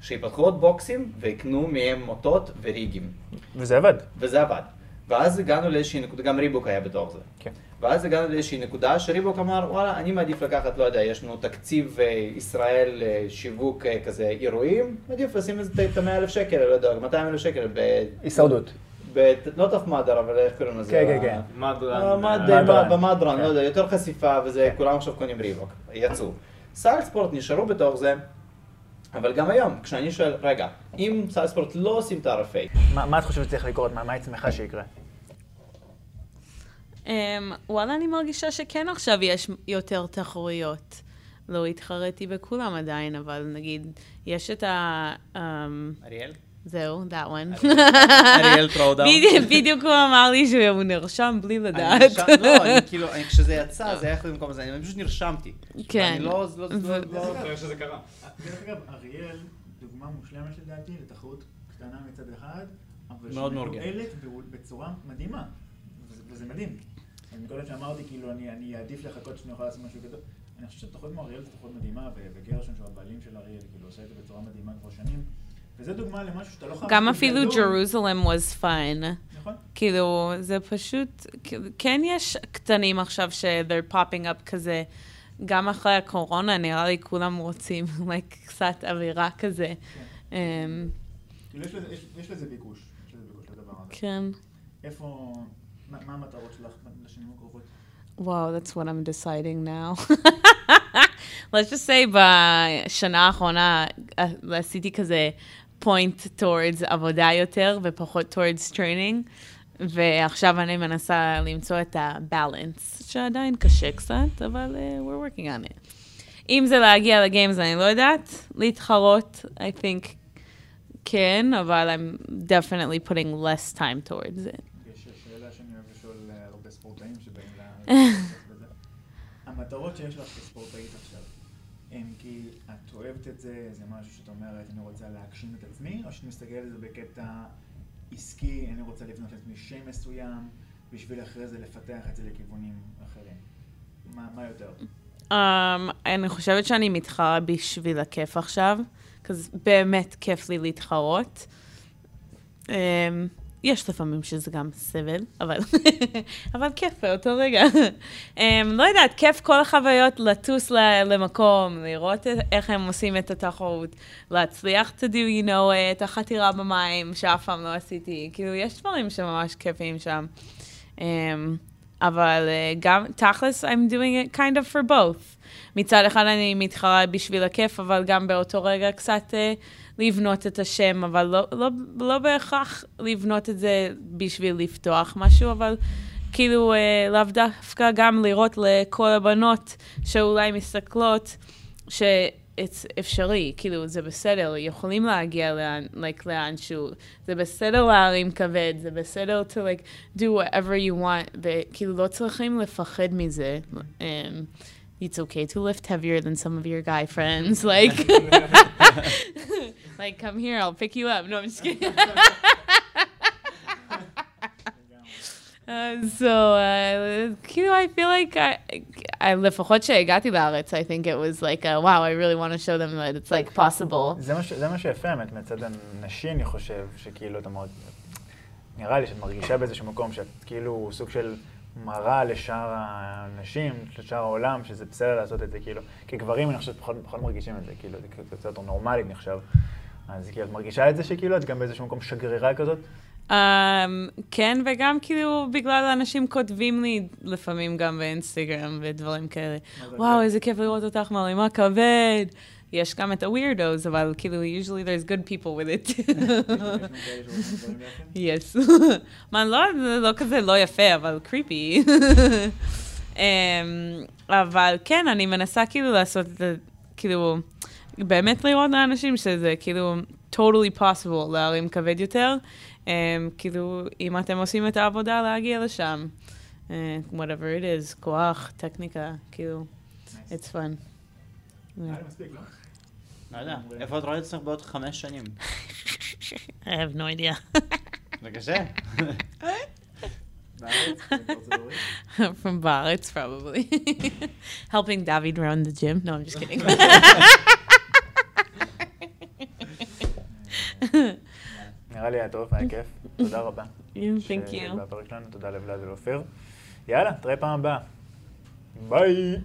שיפתחו עוד בוקסים ויקנו מהם מוטות וריגים. וזה עבד. וזה עבד. ואז הגענו לאיזושהי נקודה, גם ריבוק היה בתוך זה. כן. ואז הגענו לאיזושהי נקודה שריבוק אמר, וואלה, אני מעדיף לקחת, לא יודע, יש לנו תקציב אה, ישראל אה, שיווק אה, כזה אירועים, מעדיף לשים את ה-100 אלף שקל, לא יודע, 200 אלף שקל ב... הישרדות. ב... לא טף מאדר, אבל איך קוראים לזה? כן, כן, כן. מדרן. מד- מדרן. במדרן, כן. לא יודע, יותר חשיפה וזה, כולם עכשיו קונים ריבוק, יצאו. סל ספורט נשארו בתוך זה, אבל גם היום, כשאני שואל, רגע, אם סל ספורט לא עושים את ה-RFA, מה את חושבת שצריך לקרות? מה שמחה שיקרה? Um, וואלה, אני מרגישה שכן עכשיו יש יותר תחרויות. לא התחרתי בכולם עדיין, אבל נגיד, יש את ה... Um, אריאל? זהו, that one. אריאל throwdown. בדיוק- הוא אמר לי שהוא נרשם בלי לדעת. לא, אני כאילו, אני- כשזה יצא, זה היה יכול במקום הזה, אני פשוט נרשמתי. כן. אני לא... לא- לא- לא- אחרי שזה קרה. דרך אגב, אריאל, דוגמה מושלמת לדעתי לתחרות קטנה מצד אחד, אבל מאוד מאורגנת. בצורה מדהימה, וזה- וזה מדהים. אז מקודם שאמרתי, כאילו, אני אני אעדיף לחכות שאני אוכל לעשות משהו גדול. אני חושב שתחרות כמו אריאל זו תחרות מדהימה, וגרשון, שהוא הבעלים של אריאל, כאילו, עושה את זה בצורה מדהימה כבר שנים. וזה דוגמה למשהו שאתה לא חייב... גם אפילו. ג'רוזלם was fun. נכון. כאילו, זה פשוט, כן יש קטנים עכשיו ש-they're popping up כזה. גם אחרי הקורונה, נראה לי כולם רוצים, like, קצת אווירה כזה. אמ, כאילו, יש לזה- ביקוש. יש לזה ביקוש לדבר הזה. כן. איפה... מה מה המטרות שלך לשנים הקרובות? וואו, that's what I'm deciding now. Let's just say בשנה האחרונה אה, עשיתי כזה point towards עבודה יותר ופחות towards training, ועכשיו אני מנסה למצוא את ה-balance, שעדיין קשה קצת, אבל uh, we're working on it. אם זה להגיע לגיימס, אני לא יודעת, להתחרות, I think כן, אבל I'm definitely putting less time towards it. המטרות שיש לך כספורטאית עכשיו, הם כי את אוהבת את זה, זה משהו שאת אומרת, אני רוצה להגשים את עצמי, או שאת מסתכלת על זה בקטע עסקי, אני רוצה לבנות לעצמי שם מסוים, בשביל אחרי זה לפתח את זה לכיוונים אחרים. מה, מה יותר? Um, אני חושבת שאני מתחרה בשביל הכיף עכשיו, כי באמת כיף לי להתחרות. Um, יש לפעמים שזה גם סבל, אבל, אבל כיף באותו רגע. um, לא יודעת, כיף כל החוויות לטוס למקום, לראות איך הם עושים את התחרות, להצליח to do, you know, את החתירה במים שאף פעם לא עשיתי. כאילו, יש דברים שממש כיפים שם. Um, אבל uh, גם, תכלס, I'm doing it kind of for both. מצד אחד אני מתחרה בשביל הכיף, אבל גם באותו רגע קצת uh, לבנות את השם, אבל לא, לא, לא בהכרח לבנות את זה בשביל לפתוח משהו, אבל כאילו uh, לאו דווקא גם לראות לכל הבנות שאולי מסתכלות, ש... it's אפשרי, כאילו, זה בסדר, יכולים להגיע לאן, like, לאנשהו, זה בסדר להרים כבד, זה בסדר to, like, do whatever you want, וכאילו, לא צריכים לפחד מזה. Um, it's okay to lift heavier than some of your guy friends, like, like, come here, I'll pick you up. No, I'm just kidding. Uh, so, uh, כאילו, I feel like, I, I, לפחות שהגעתי לארץ, I think it was like, uh, wow, I really want to show them that it's like possible. זה מה, ש- זה מה שיפה האמת מצד הנשים, אני חושב, שכאילו אתה מאוד... נראה לי שאת מרגישה באיזשהו מקום שאת כאילו סוג של מראה לשאר הנשים, לשאר העולם, שזה בסדר לעשות את זה, כאילו. כגברים אני חושב שפחות פחות מרגישים את זה, כאילו, זה קצת יותר נורמלי נחשב. אז כאילו, את מרגישה את זה שכאילו את גם באיזשהו מקום שגרירה כזאת? Um, כן, וגם כאילו בגלל אנשים כותבים לי לפעמים גם באינסטגרם ודברים כאלה. וואו, איזה כיף לראות אותך מרימה כבד. יש גם את ה-weirdos, אבל כאילו, usually there's good people with it. yes. מה, לא, לא כזה לא יפה, אבל creepy. um, אבל כן, אני מנסה כאילו לעשות את זה, כאילו, באמת לראות לאנשים שזה כאילו totally possible להרים כבד יותר. Um, כאילו, אם אתם עושים את העבודה, להגיע לשם. Uh, whatever it is, כוח, טכניקה, כאילו, it's fun. נראה לי מספיק, לא? לא יודע, איפה את רואה את עצמך בעוד חמש שנים? I have no idea. זה קשה. בארץ, בארצות הברית? From בארץ, probably. Helping David run the gym. No, I'm just kidding. נראה לי היה טוב, היה כיף. תודה רבה. Thank you. בפרק שלנו, תודה לבלעד ולאופיר. יאללה, תראה פעם הבאה. ביי.